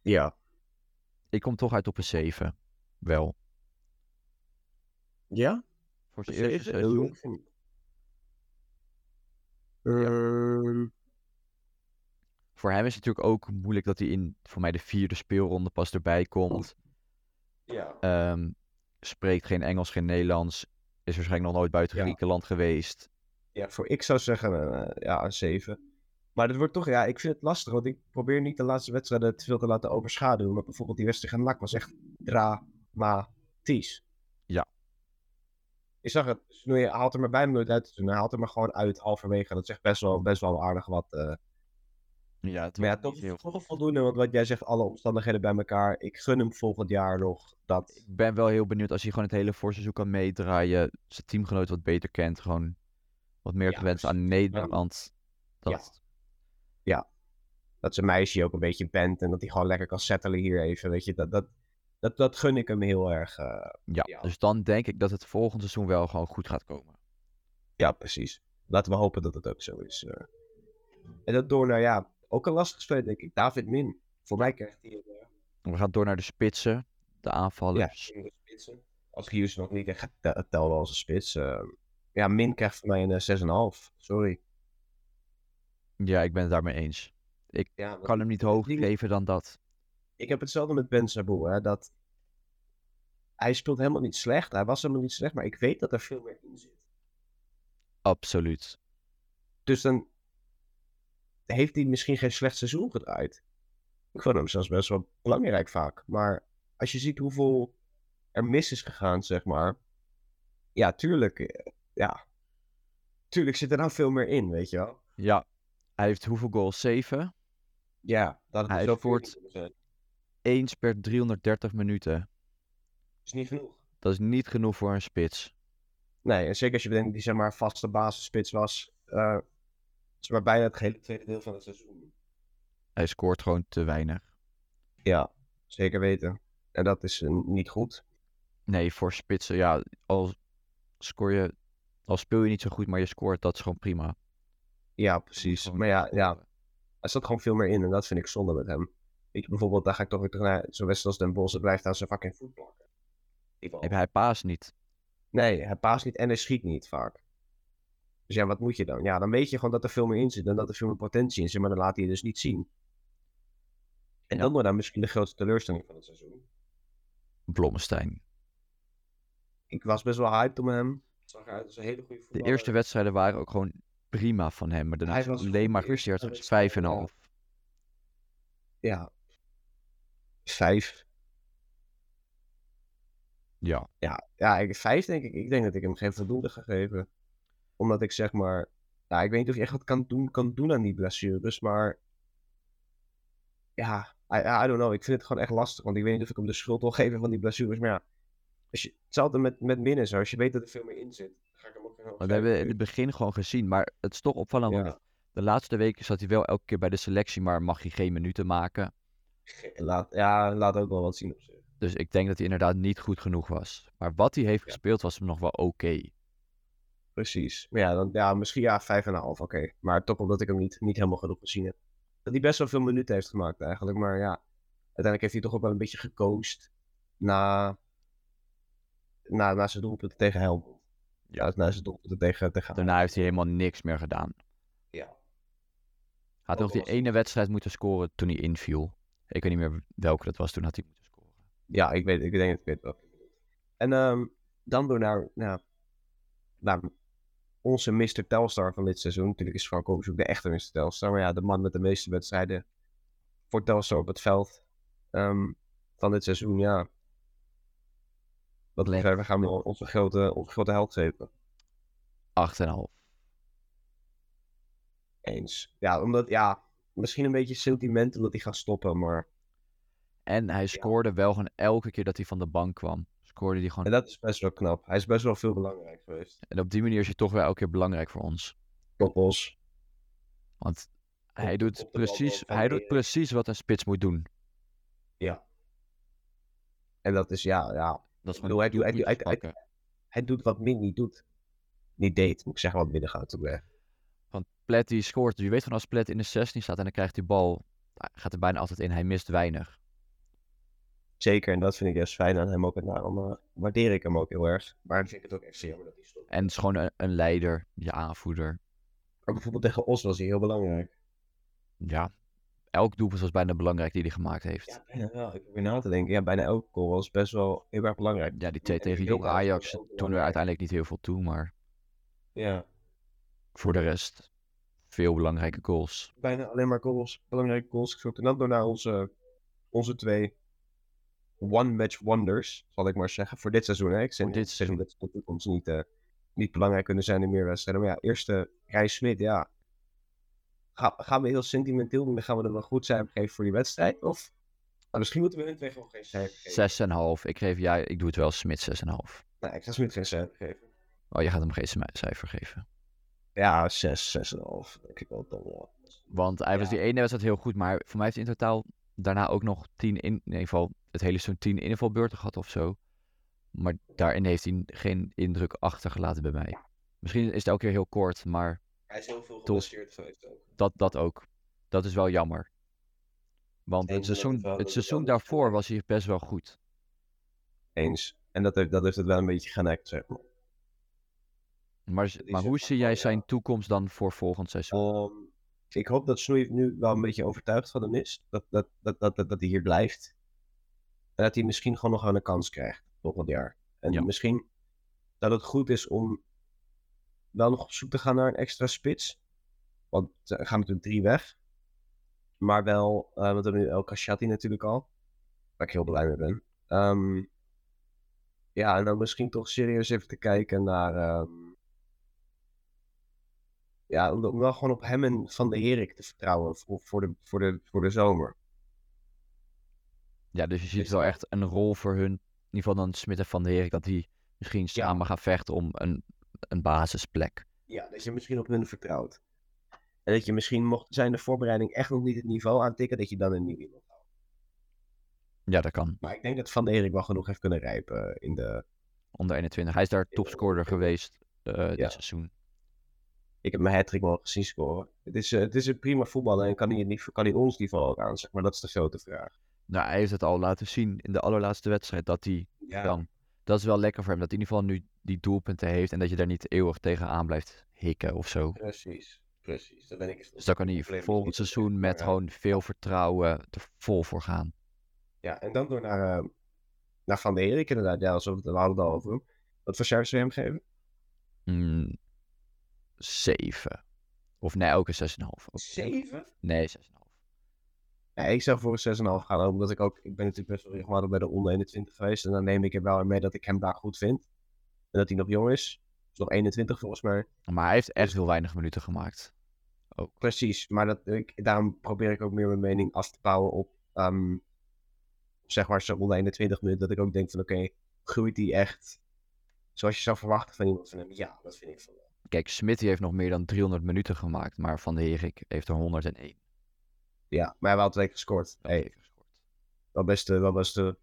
Ja. Ik kom toch uit op een 7. Wel. Ja? Voor zijn eerste seizoen. Ehm, Voor hem is het natuurlijk ook moeilijk dat hij in, voor mij, de vierde speelronde pas erbij komt. Ja. Ehm, spreekt geen Engels, geen Nederlands. Is waarschijnlijk nog nooit buiten Ja. Griekenland geweest. Ja, voor ik zou zeggen eh, ja, een 7. Maar het wordt toch, ja, ik vind het lastig, want ik probeer niet de laatste wedstrijden te veel te laten overschaduwen. Maar bijvoorbeeld die wedstrijd tegen NAC was echt dramatisch. Ja. Ik zag het, je haalt er maar bij me nooit uit. Hij haalt er maar gewoon uit halverwege. Dat zegt best wel, best wel aardig wat. eh. Ja, het Maar ja, toch, heel- toch voldoende, want wat jij zegt, alle omstandigheden bij elkaar. Ik gun hem volgend jaar nog dat. Ik ben wel heel benieuwd als hij gewoon het hele voorseizoen kan meedraaien. Zijn teamgenoot wat beter kent. Gewoon wat meer Ja, gewend aan. Nederland. Dat, dat zijn meisje ook een beetje bent en dat hij gewoon lekker kan settelen hier even. Weet je, dat, dat, dat, dat gun ik hem heel erg. eh, ja. Ja. dus dan denk ik dat het volgend seizoen wel gewoon goed gaat komen. Ja, precies. Laten we hopen dat het ook zo is. eh. En dat door naar, ja, ook een lastig speler, denk ik. David Min. Voor mij krijgt hij een, eh, We gaan door naar de spitsen. De ja, aanvallers. in de spitsen. Als Hughes nog niet echt tel- telde als een spits. eh, ja, Min krijgt voor mij een eh, 6,5. Sorry. Ja, ik ben het daarmee eens. Ja, Ik kan hem niet hoger geven dan dat. Ik heb hetzelfde met Ben Saboe, hè. Dat... Hij speelt helemaal niet slecht. Hij was helemaal niet slecht, maar ik weet dat er veel meer in zit. Absoluut. Dus dan heeft hij misschien geen slecht seizoen gedraaid. Ik vond hem zelfs best wel belangrijk vaak. Maar als je ziet hoeveel er mis is gegaan, zeg maar. Ja, tuurlijk. eh, Ja. Tuurlijk zit er nou veel meer in, weet je wel. Ja, hij heeft hoeveel goals? 7? Ja, dat Hij zo Eens per 330 minuten. is niet genoeg. Dat is niet genoeg voor een spits. Nee, en zeker als je bedenkt dat hij zeg maar vaste basisspits was. eh zeg maar bijna het gehele tweede deel van het seizoen. Hij scoort gewoon te weinig. Ja, zeker weten. En dat is eh, niet goed. Nee, voor spitsen, ja, al scoor je, al speel je niet zo goed, maar je scoort, dat is gewoon prima. Ja, precies. Maar ja, ja, er zat gewoon veel meer in en dat vind ik zonde met hem. Weet je, bijvoorbeeld, daar ga ik toch weer terug naar zo'n wedstrijd als Den Bosch. Het blijft aan zijn fucking voet plakken. Hij paas niet. Nee, hij paast niet en hij schiet niet vaak. Dus ja, wat moet je dan? Ja, dan weet je gewoon dat er veel meer in zit en dat er veel meer potentie in zit, maar dan laat hij het dus niet zien. En Ja. dan wordt dan misschien de grootste teleurstelling van het seizoen. Blommestein. Ik was best wel hyped om hem. Het zag eruit als een hele goede De voetballer. eerste wedstrijden waren ook gewoon prima van hem. Maar daarna Hij was alleen maar de een half. Ja. Vijf. Ja. Ja, ja ik, vijf denk ik. Ik denk dat ik hem geen voldoende ga geven. Omdat ik zeg maar... Ja, ik weet niet of je echt wat kan doen, kan doen aan die blessures, maar... Ja, I, I don't know. Ik vind het gewoon echt lastig. Want ik weet niet of ik hem de schuld wil geven van die blessures. Maar ja, als je, hetzelfde met, met Minnen zo. Als je weet dat er veel meer in zit, ga ik hem ook gewoon Dat hebben we in het begin gewoon gezien. Maar het is toch opvallend. Ja, De laatste weken zat hij wel elke keer bij de selectie. Maar mag hij geen minuten maken. laat, ja, laat ook wel wat zien op zich. Dus ik denk dat hij inderdaad niet goed genoeg was. Maar wat hij heeft Ja. gespeeld was hem nog wel oké. Precies. Maar ja, dan, ja misschien ja, vijf en een half, oké. Maar toch omdat ik hem niet, niet helemaal genoeg gezien heb. Dat hij best wel veel minuten heeft gemaakt eigenlijk. Maar ja, uiteindelijk heeft hij toch ook wel een beetje gecoast na, na, na zijn doelpunten tegen Helmond. Ja, na zijn doelpunten tegen, tegen Daarna heeft hij helemaal niks meer gedaan. Ja. Had nog die was het- ene wedstrijd moeten scoren toen hij inviel. Ik weet niet meer welke dat was. Toen had hij moeten scoren. Ja, ik weet, ik denk dat ik weet bedoelt. En ehm, dan door naar, nou, naar onze Mr. Telstar van dit seizoen. Natuurlijk is Frank Ocean de echte Mr. Telstar. Maar ja, de man met de meeste wedstrijden voor Telstar op het veld ehm, van dit seizoen. Ja. Wat Leg. we gaan we onze grote, onze grote held geven. 8,5. Eens. Ja, omdat, ja, misschien een beetje sentiment omdat hij gaat stoppen. Maar En hij scoorde wel gewoon elke keer dat hij van de bank kwam. Scoorde gewoon. en dat is best wel knap. Hij is best wel veel belangrijk geweest. En op die manier is hij toch wel elke keer belangrijk voor ons. Toppels. Want hij Op- doet, op precies, hij doet precies wat een spits moet doen. Ja. En dat is, ja, ja. Dat is bedoel, hij doet- hij doet- hij- hij- hij doet wat Min niet doet. Niet deed, moet ik zeggen, wat binnen gaat. Want Plet die scoort. Je weet van als Plet in de 16 staat en dan krijgt hij bal. hij Gaat er bijna altijd in. Hij mist weinig. Zeker, en dat vind ik juist fijn aan hem ook. En daarom eh, waardeer ik hem ook heel erg. Maar dan vind ik het ook echt jammer dat hij stopt. En het is gewoon een, een leider. Je aanvoerder. Maar bijvoorbeeld tegen Os was hij heel belangrijk. Ja. Elk doelpunt was bijna belangrijk die hij gemaakt heeft. Ja, bijna wel. Ik probeer na te denken. Ja, bijna elke goal was best wel heel erg belangrijk. Ja, die twee En tegen ik Jong Ajax toen er uiteindelijk niet heel veel toe, maar Ja, voor de rest veel belangrijke goals. bijna alleen maar goals. Belangrijke goals. En dan door naar onze, onze twee one-match wonders, zal ik maar zeggen. Voor dit seizoen. Hè? Ik zeg dit seizoen dat de toekomst niet, eh, niet belangrijk kunnen zijn in meer wedstrijden. Maar ja, eerste Rij Smit, ja. Ga, gaan we heel sentimenteel doen? Dan gaan we er wel goed cijfer geven voor die wedstrijd? Of nou, misschien moeten we hun twee gewoon geen cijfer geven. 6,5. Ik geef ja, ik doe het wel Smit 6,5. Nee, ik ga Smit geen cijfer geven. Oh, je gaat hem geen cijfer geven. Ja, 6, 6,5. Denk ik wel dan wel. Want hij was Ja. die ene wedstrijd heel goed, maar voor mij heeft hij in totaal daarna ook nog 10 in, in ieder geval het hele seizoen 10 invalbeurten gehad of zo. Maar daarin heeft hij geen indruk achtergelaten bij mij. Misschien is het elke keer heel kort, maar Hij is heel veel geblesseerd geweest ook. dat, dat ook. Dat is wel jammer. Want het seizoen, het seizoen daarvoor was hij best wel goed. Eens. En dat heeft, dat heeft het wel een beetje genekt, zeg maar. Maar, maar hoe zie jij zijn toekomst dan voor volgend seizoen? Ehm, ik hoop dat Snoei nu wel een beetje overtuigd van hem is. Dat, dat, dat, dat, dat hij hier blijft. En dat hij misschien gewoon nog wel een kans krijgt volgend jaar. En Ja. misschien dat het goed is om wel nog op zoek te gaan naar een extra spits. Want er gaan natuurlijk drie weg. Maar wel, eh, want we hebben nu El Kashati natuurlijk al. Waar ik heel blij mee ben. Ehm, ja, en dan misschien toch serieus even te kijken naar... ehm, ja, om, wel gewoon op hem en Van de Herik te vertrouwen voor, voor, de, voor, de, voor de zomer. Ja, dus je ziet wel echt een rol voor hun. In ieder geval dan Smit en Van der Herik, dat die misschien samen gaan vechten om een, een basisplek. Ja, dat je misschien op hun vertrouwt. En dat je misschien, mocht zijn de voorbereiding echt nog niet het niveau aantikken, dat je dan een nieuw iemand houdt. Ja, dat kan. Maar ik denk dat Van de Herik wel genoeg heeft kunnen rijpen in de... Onder 21. Hij is daar topscorer geweest eh, Ja. dit seizoen. Ik heb mijn hat-trick mogen zien scoren. Het is, eh, het is een prima voetballer en kan hij, niet, kan hij ons niveau ook aan, zeg maar. Dat is de grote vraag. Nou, hij heeft het al laten zien in de allerlaatste wedstrijd dat hij Ja, kan. Dat is wel lekker voor hem, dat hij in ieder geval nu die doelpunten heeft en dat je daar niet eeuwig tegenaan blijft hikken of zo. precies. Precies. Dat ben ik Dus daar kan hij volgend seizoen met gewoon veel vertrouwen er vol voor gaan. Ja, en dan door naar, eh, naar Van der Erik inderdaad. Ja, alsof we hadden het al over hem. Wat voor cijfers zou je hem geven? Mm, 7. Of nee, ook een 6,5. Ook- Zeven? Nee, 6,5. Ja, ik zou voor een 6,5 gaan, omdat ik ook, ik ben natuurlijk best wel regelmatig bij de onder 21 geweest. En dan neem ik er wel mee dat ik hem daar goed vind. En dat hij nog jong is. Is nog 21 volgens mij. Maar hij heeft echt heel weinig minuten gemaakt. Precies, maar dat, ik, daarom probeer ik ook meer mijn mening af te bouwen op, ehm, zeg maar, zo'n onder 21 minuten. Dat ik ook denk van, oké, groeit hij echt zoals je zou verwachten van iemand van hem? Ja, dat vind ik van wel. Kijk, Smit heeft nog meer dan 300 minuten gemaakt, maar Van de Herik heeft er 101. Ja, maar hij wel twee gescoord. Dat Hey, gescoord. dat was de, dat was de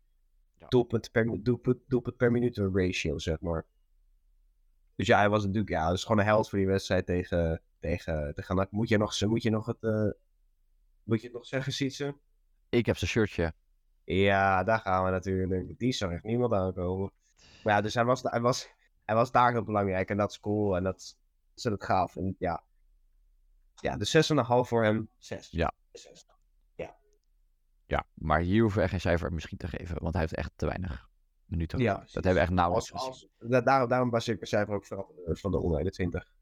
Ja. doelpunt, per, doelpunt, doelpunt per minuut ratio, zeg maar. Dus ja, hij was natuurlijk, ja, dat is gewoon een held voor die wedstrijd tegen, tegen, tegen NAC. Moet je nog, moet je nog het, eh, moet je het nog zeggen, Sietse? Ik heb zijn shirtje. Ja, daar gaan we natuurlijk. Die zag echt niemand aankomen. Maar ja, dus hij was, hij was, hij was daar heel belangrijk. En dat is cool. En dat is het gaaf. En ja, ja de 6,5 voor hem. 6. Ja. 6. Ja, maar hier hoeven we echt geen cijfer misschien te geven, want hij heeft echt te weinig minuten Ja. Dat hebben we echt nauwelijks Als, gezien. als, da- daarom, daarom baseer ik mijn cijfer ook vooral van de onder 21.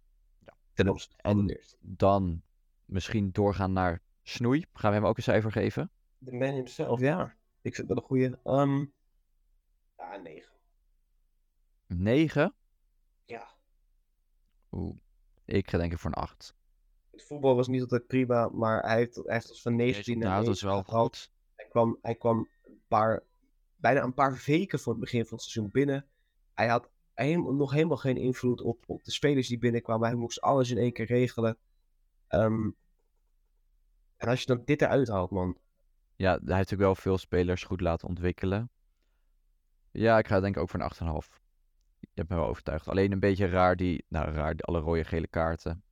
Ja. Ten opzichte van En- de eerste. Dan misschien doorgaan naar Snoei. Gaan we hem ook een cijfer geven? De man himself, ja. Ik vind dat een goede. Um, ja, 9. 9? Ja. Oeh, ik ga denken voor een 8. Het voetbal was niet altijd prima, maar hij heeft, hij heeft ons van 19 naar Nou, dat is wel 19 gehaald. goed. Hij kwam, hij kwam een paar, bijna een paar weken voor het begin van het seizoen binnen. Hij had helemaal, nog helemaal geen invloed op, op de spelers die binnenkwamen. Hij moest alles in één keer regelen. Ehm, en als je dan dit eruit haalt, man. Ja, hij heeft natuurlijk wel veel spelers goed laten ontwikkelen. Ja, ik ga denk ik ook voor een 8,5. Je hebt me wel overtuigd. Alleen een beetje raar die, nou raar, die alle rode gele kaarten.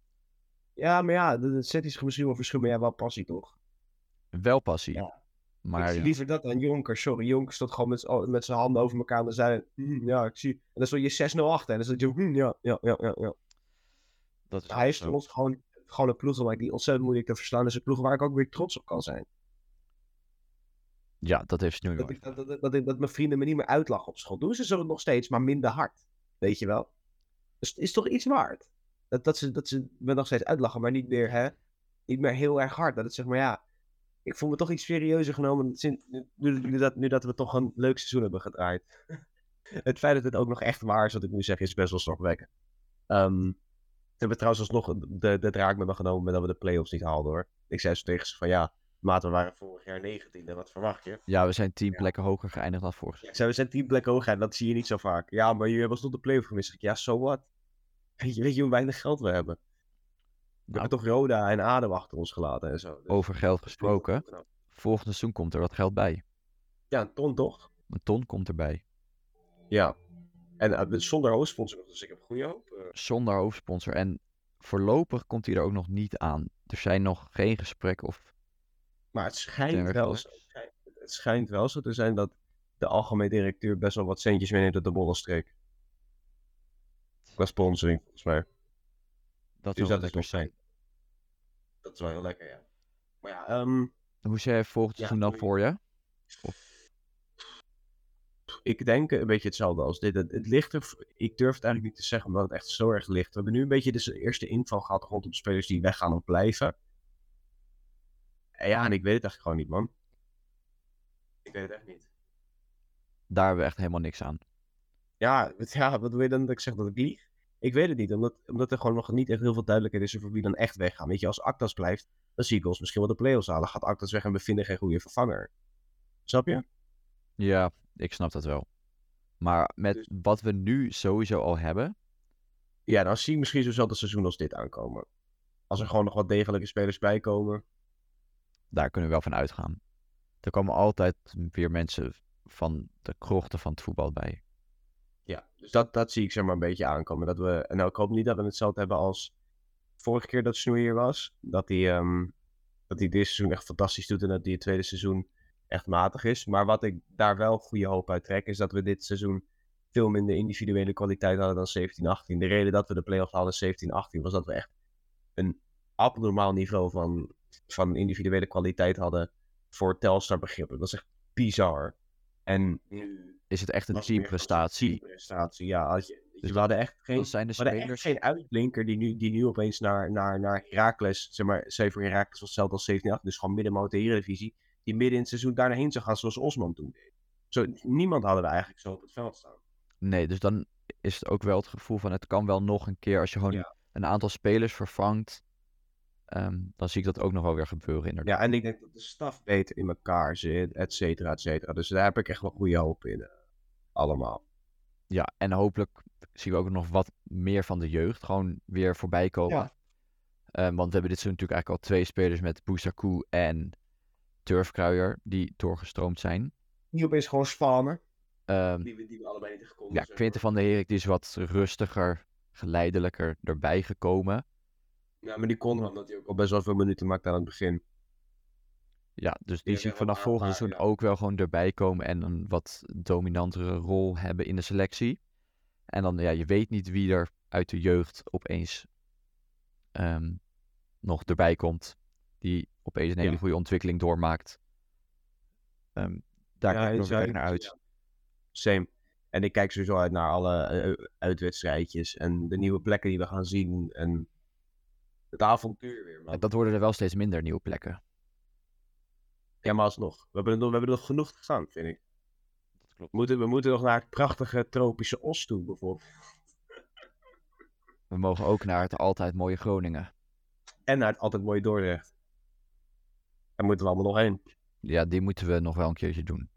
Ja, maar ja, dat zet is misschien wel verschil, maar ja, wel passie toch? Wel passie. Ja. Maar ja, liever dat dan Jonker. Sorry, Jonker stond gewoon met, met zijn handen over elkaar en zei "Hm, ja, ik zie. En dan stond je 6-0 achter en dan stond je, "Hm, ja, ja, ja, ja, ja. dat is Hij is ons gewoon, gewoon een ploeg gemaakt die ontzettend moeilijk te verslaan is. Een ploeg waar ik ook weer trots op kan zijn. Ja, dat heeft Snoei Dat, ik, dat, dat, dat, ik- dat mijn vrienden me niet meer uitlachen op school. Doen ze zo nog steeds, maar minder hard. Weet je wel? Dus het is toch iets waard. Dat, dat, ze, dat ze me nog steeds uitlachen, maar niet meer, hè, niet meer heel erg hard. Dat het zeg maar, ja, ik voel me toch iets serieuzer genomen sinds, nu, nu, dat, nu dat we toch een leuk seizoen hebben gedraaid. het feit dat het ook nog echt waar is, wat ik nu zeg, is best wel zorgwekkend. Ehm we hebben trouwens alsnog de, de draak met me genomen met dat we de play-offs niet haalden hoor. Ik zei zo tegen ze van ja, maat, we waren vorig jaar 19e, wat verwacht je? Ja, we zijn tien Ja. plekken hoger geëindigd dan vorig jaar. Zei, we zijn tien plekken hoog en dat zie je niet zo vaak. Ja, maar jullie hebben tot de play-off gemist. Ik, Ja, so what? Weet je, weet je hoe weinig geld we hebben? We Nou, hebben toch Roda en ADO achter ons gelaten en zo. Dus over geld gesproken. knap. Volgend seizoen komt er wat geld bij. Ja, een ton toch? Een ton komt erbij. Ja. En eh, zonder hoofdsponsor dus ik heb goede hoop. eh. Zonder hoofdsponsor. En voorlopig komt hij er ook nog niet aan. Er zijn nog geen gesprekken of... Maar het schijnt wel zo. Het schijnt wel zo te zijn dat de algemeen directeur best wel wat centjes meeneemt uit de bollenstreek. Qua sponsoring, volgens mij. Dat Dus zou dat is lekker nog zijn. Dat is wel heel lekker, ja. Maar ja, ehm, Hoe zie jij volgend Ja, seizoen dan doei. voor je? ik denk een beetje hetzelfde als dit. Het, het ligt er, ik durf het eigenlijk niet te zeggen omdat het echt zo erg ligt. We hebben nu een beetje de eerste inval gehad rondom de spelers die weggaan of blijven. En ja, en ik weet het eigenlijk gewoon niet, man. Ik weet het echt niet. Daar hebben we echt helemaal niks aan. Ja, wat- ja, wat wil je dan dat ik zeg dat ik lieg? Ik weet het niet, omdat, omdat er gewoon nog niet echt heel veel duidelijkheid is over wie dan echt weggaan. Weet je, als Actas blijft, dan zie ik ons misschien wel de play-offs halen. Gaat Actas weg en we vinden geen goede vervanger. Snap je? Ja, ik snap dat wel. Maar met Dus- wat we nu sowieso al hebben, Ja, dan zie ik misschien zo'nzelfde seizoen als dit aankomen. Als er gewoon nog wat degelijke spelers bij komen. daar kunnen we wel van uitgaan. Er komen altijd weer mensen van de krochten van het voetbal bij. Ja, dus dat, dat zie ik zeg maar een beetje aankomen. Dat we, en nou, ik hoop niet dat we hetzelfde hebben als vorige keer dat Snoei hier was. Dat hij, ehm, dat hij dit seizoen echt fantastisch doet en dat hij het tweede seizoen echt matig is. Maar wat ik daar wel goede hoop uit trek, is dat we dit seizoen veel minder individuele kwaliteit hadden dan 17-18. De reden dat we de playoffs hadden 17-18 was dat we echt een abnormaal niveau van, van individuele kwaliteit hadden voor Telstar begrippen. Dat is echt bizar. En nu Is het echt een teamprestatie? een teamprestatie. Ja, als je, Dus we hadden echt geen zijn de hadden echt spelers. geen uitblinker die nu, die nu opeens naar, naar, naar Heracles, zeg maar, zij voor Heracles was hetzelfde als 17 dus gewoon middenmoot de Eredivisie, die midden in het seizoen daarheen zou gaan zoals Osman toen deed. Zo, niemand hadden we eigenlijk zo op het veld staan. Nee, dus dan is het ook wel het gevoel van het kan wel nog een keer als je gewoon Ja. een aantal spelers vervangt. Ehm, dan zie ik dat ook nog wel weer gebeuren inderdaad. Ja, en ik denk dat de staf beter in elkaar zit, et cetera, et cetera. Dus daar heb ik echt wel goede hoop in. eh, allemaal. Ja, en hopelijk zien we ook nog wat meer van de jeugd gewoon weer voorbij komen. Ja. Ehm, want we hebben dit seizoen natuurlijk eigenlijk al twee spelers met Bousakou en Turfkruijer die doorgestroomd zijn. Die opeens gewoon spannen. Ehm, Die we, die we allebei niet gekomen ja, Quinten van der Herik die is wat rustiger, geleidelijker erbij gekomen. Ja, maar die kon wel, omdat hij ook al best wel veel minuten maakte aan het begin. Ja, dus Die die zie ik vanaf volgend seizoen ja. ook wel gewoon erbij komen en een wat dominantere rol hebben in de selectie. En dan, ja, je weet niet wie er uit de jeugd opeens ehm, nog erbij komt. Die opeens een hele Ja. goede ontwikkeling doormaakt. Ehm, daar kijk ik nog ik- naar uit. ja. Same. En ik kijk sowieso uit naar alle eh, uitwedstrijdjes en de nieuwe plekken die we gaan zien. En het avontuur weer, man. Dat worden er wel steeds minder nieuwe plekken. Ja, maar alsnog. We hebben, er nog, we hebben er nog genoeg gestaan, vind ik. Dat klopt. We moeten, we moeten nog naar het prachtige tropische Os toe, bijvoorbeeld. We mogen ook naar het altijd mooie Groningen. En naar het altijd mooie Dordrecht. Daar moeten we allemaal nog heen. Ja, die moeten we nog wel een keertje doen.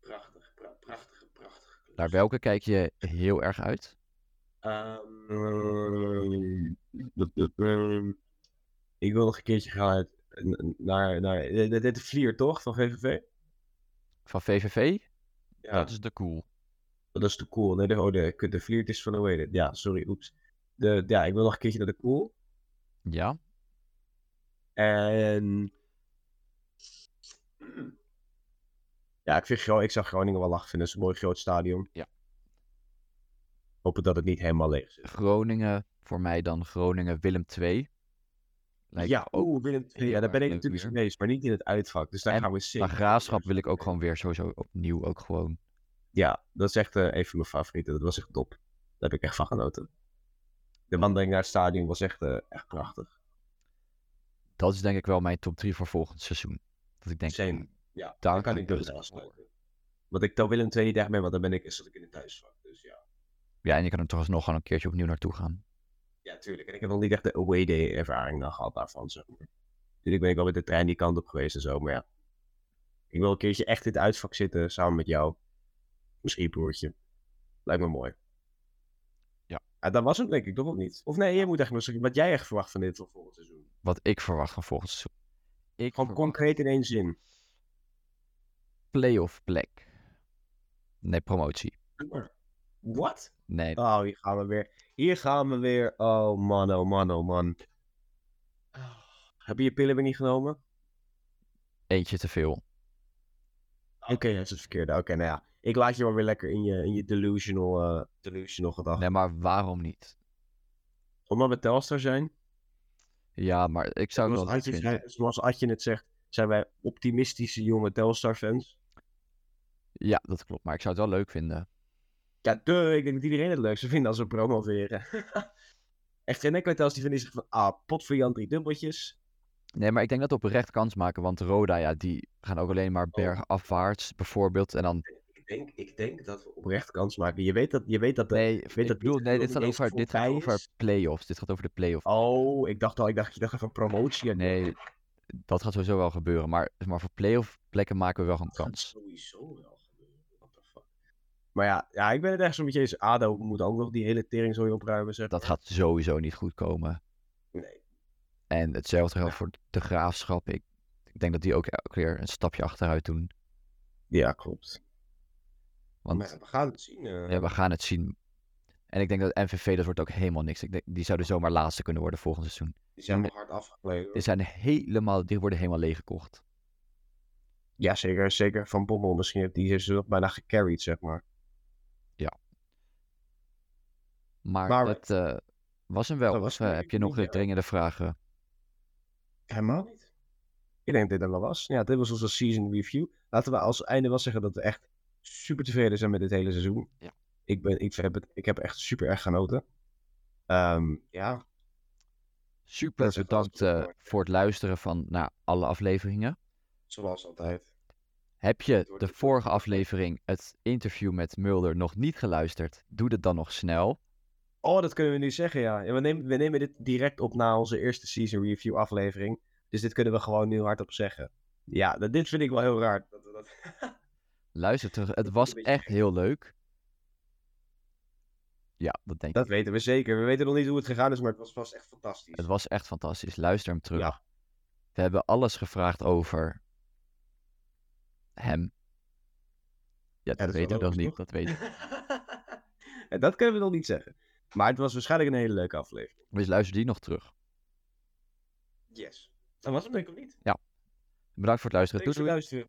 Prachtig, pra- prachtige, prachtige. Naar welke kijk je heel erg uit? Ehm, dat- dat- ik wil nog een keertje gaan uit, naar, naar dit dit is Vlier toch, van VVV? Van VVV? Ja, Dat is de cool. dat is te cool. Nee, de, oh, de, de Vliert is van, heet het? Ja, sorry, oeps. De, ja, ik wil nog een keertje naar de cool. Ja, En... Ja, ik, vind, ik zag Groningen wel lachen vinden. Het is een mooi groot stadion. Ja. Hopen dat het niet helemaal leeg zit. Groningen, voor mij dan Groningen Willem 2. Lijkt ja, oeh, Willem II. Ja, heel daar ben ik natuurlijk weer. geweest, maar niet in het uitvak. Dus daar En gaan we zeker. Maar Graafschap wil ik ook gewoon weer sowieso opnieuw ook gewoon. Ja, dat is echt eh, een van mijn favorieten. Dat was echt top. Daar heb ik echt van genoten. De wandeling naar het stadion was echt, eh, echt prachtig. Dat is denk ik wel mijn top 3 voor volgend seizoen. Dat ik denk, Same. Ja, daar kan ik dus afsluiten. Want ik tel Willem II niet echt mee, want dan ben ik, zat ik in het thuisvak. Ja. ja, en je kan er toch alsnog gewoon een keertje opnieuw naartoe gaan. Ja, tuurlijk. En ik heb nog niet echt de away day ervaring dan gehad daarvan, zeg maar. Natuurlijk ben ik wel met de trein die kant op geweest en zo, maar ja. Ik wil een keertje echt in het uitvak zitten, samen met jou. Misschien broertje. Lijkt me mooi. Ja. Ah, dat was het denk ik toch ook niet? Of nee, je moet echt nog wat jij echt verwacht van dit van volgend seizoen. Wat ik verwacht van volgend seizoen. Ik Gewoon verwacht concreet in één zin. playoff plek. Nee, promotie. Wat? Nee, Oh, hier gaan we weer. Hier gaan we weer. Oh man, oh man, oh man. Heb je je pillen weer niet genomen? eentje te veel. Oké, dat is het verkeerde. Oké, nou ja. Ik laat je wel weer lekker in je, in je delusional, eh delusional gedachten. Nee, maar waarom niet? Omdat we Telstar zijn. Ja, maar ik zou het Zoals wel Adje, zoals Adje het zegt, zijn wij optimistische jonge Telstar-fans. Ja, dat klopt. Maar ik zou het wel leuk vinden. Ja, duh, ik denk dat iedereen het leukste vindt als we promoveren. Echt geen Telstar die vinden zich van, ah, pot voor Jan drie dubbeltjes. Nee, maar ik denk dat we oprecht kans maken. Want Roda, ja, die gaan ook alleen maar bergafwaarts bijvoorbeeld. En dan... Ik denk, ik denk dat we oprecht kans maken. Je weet dat, je weet dat de, Nee, weet ik dat bedoel, nee, dit gaat over, dit gaat over play-offs. Dit gaat over de play-off. Oh, ik dacht al, ik dacht, je dacht even promotie. Nee, dat gaat sowieso wel gebeuren. Maar, maar voor play-off plekken maken we wel Dat gaat kans. sowieso wel gebeuren. What the fuck. Maar ja, ja, ik ben het echt zo met je eens. ADO moet ook nog die hele teringzooi opruimen, zeg Dat gaat sowieso niet goed komen. Nee. En hetzelfde geldt voor de graafschap. Ik, ik denk dat die ook keer een stapje achteruit doen. Ja, klopt. Want Maar we gaan het zien. eh. ja, we gaan het zien. En ik denk dat MVV, dat wordt ook helemaal niks. Ik denk, die zouden zomaar laatste kunnen worden volgend seizoen. Die zijn nog hard afgelegen. Die, zijn helemaal, die worden helemaal leeggekocht. Ja, zeker. Zeker Van Bommel misschien. heeft Die is nog bijna gecarried, zeg maar. Maar, Maar- dat eh, was hem wel. Was hem eh, heb je nog dringende vragen? Helemaal niet. Ik denk dat dit er wel was. Ja, dit was onze season review. Laten we als einde wel zeggen dat we echt super tevreden zijn met dit hele seizoen. Ja. Ik, ben, ik, heb het, ik heb echt super erg genoten. Ehm, ja, Super bedankt eh, voor het luisteren van naar alle afleveringen. zoals altijd. Heb je de het- vorige aflevering, het interview met Mulder, nog niet geluisterd? Doe dat dan nog snel. Oh, dat kunnen we nu zeggen, ja. ja we, nemen, we nemen dit direct op na onze eerste season review aflevering. Dus dit kunnen we gewoon nu hardop zeggen. Ja, dat, dit vind ik wel heel raar. Dat, dat... Luister terug. Het was echt heel leuk. Ja, dat denk ik. dat weten we zeker. We weten nog niet hoe het gegaan is, maar het was vast echt fantastisch. Het was echt fantastisch. Luister hem terug. Ja. We hebben alles gevraagd over hem. Ja, dat, weten we nog niet. Dat weten we. En dat kunnen we nog niet zeggen. Maar het was waarschijnlijk een hele leuke aflevering. Dus luister die nog terug. Yes. Dat was het denk ik of niet. Bedankt voor het luisteren. Doei doei.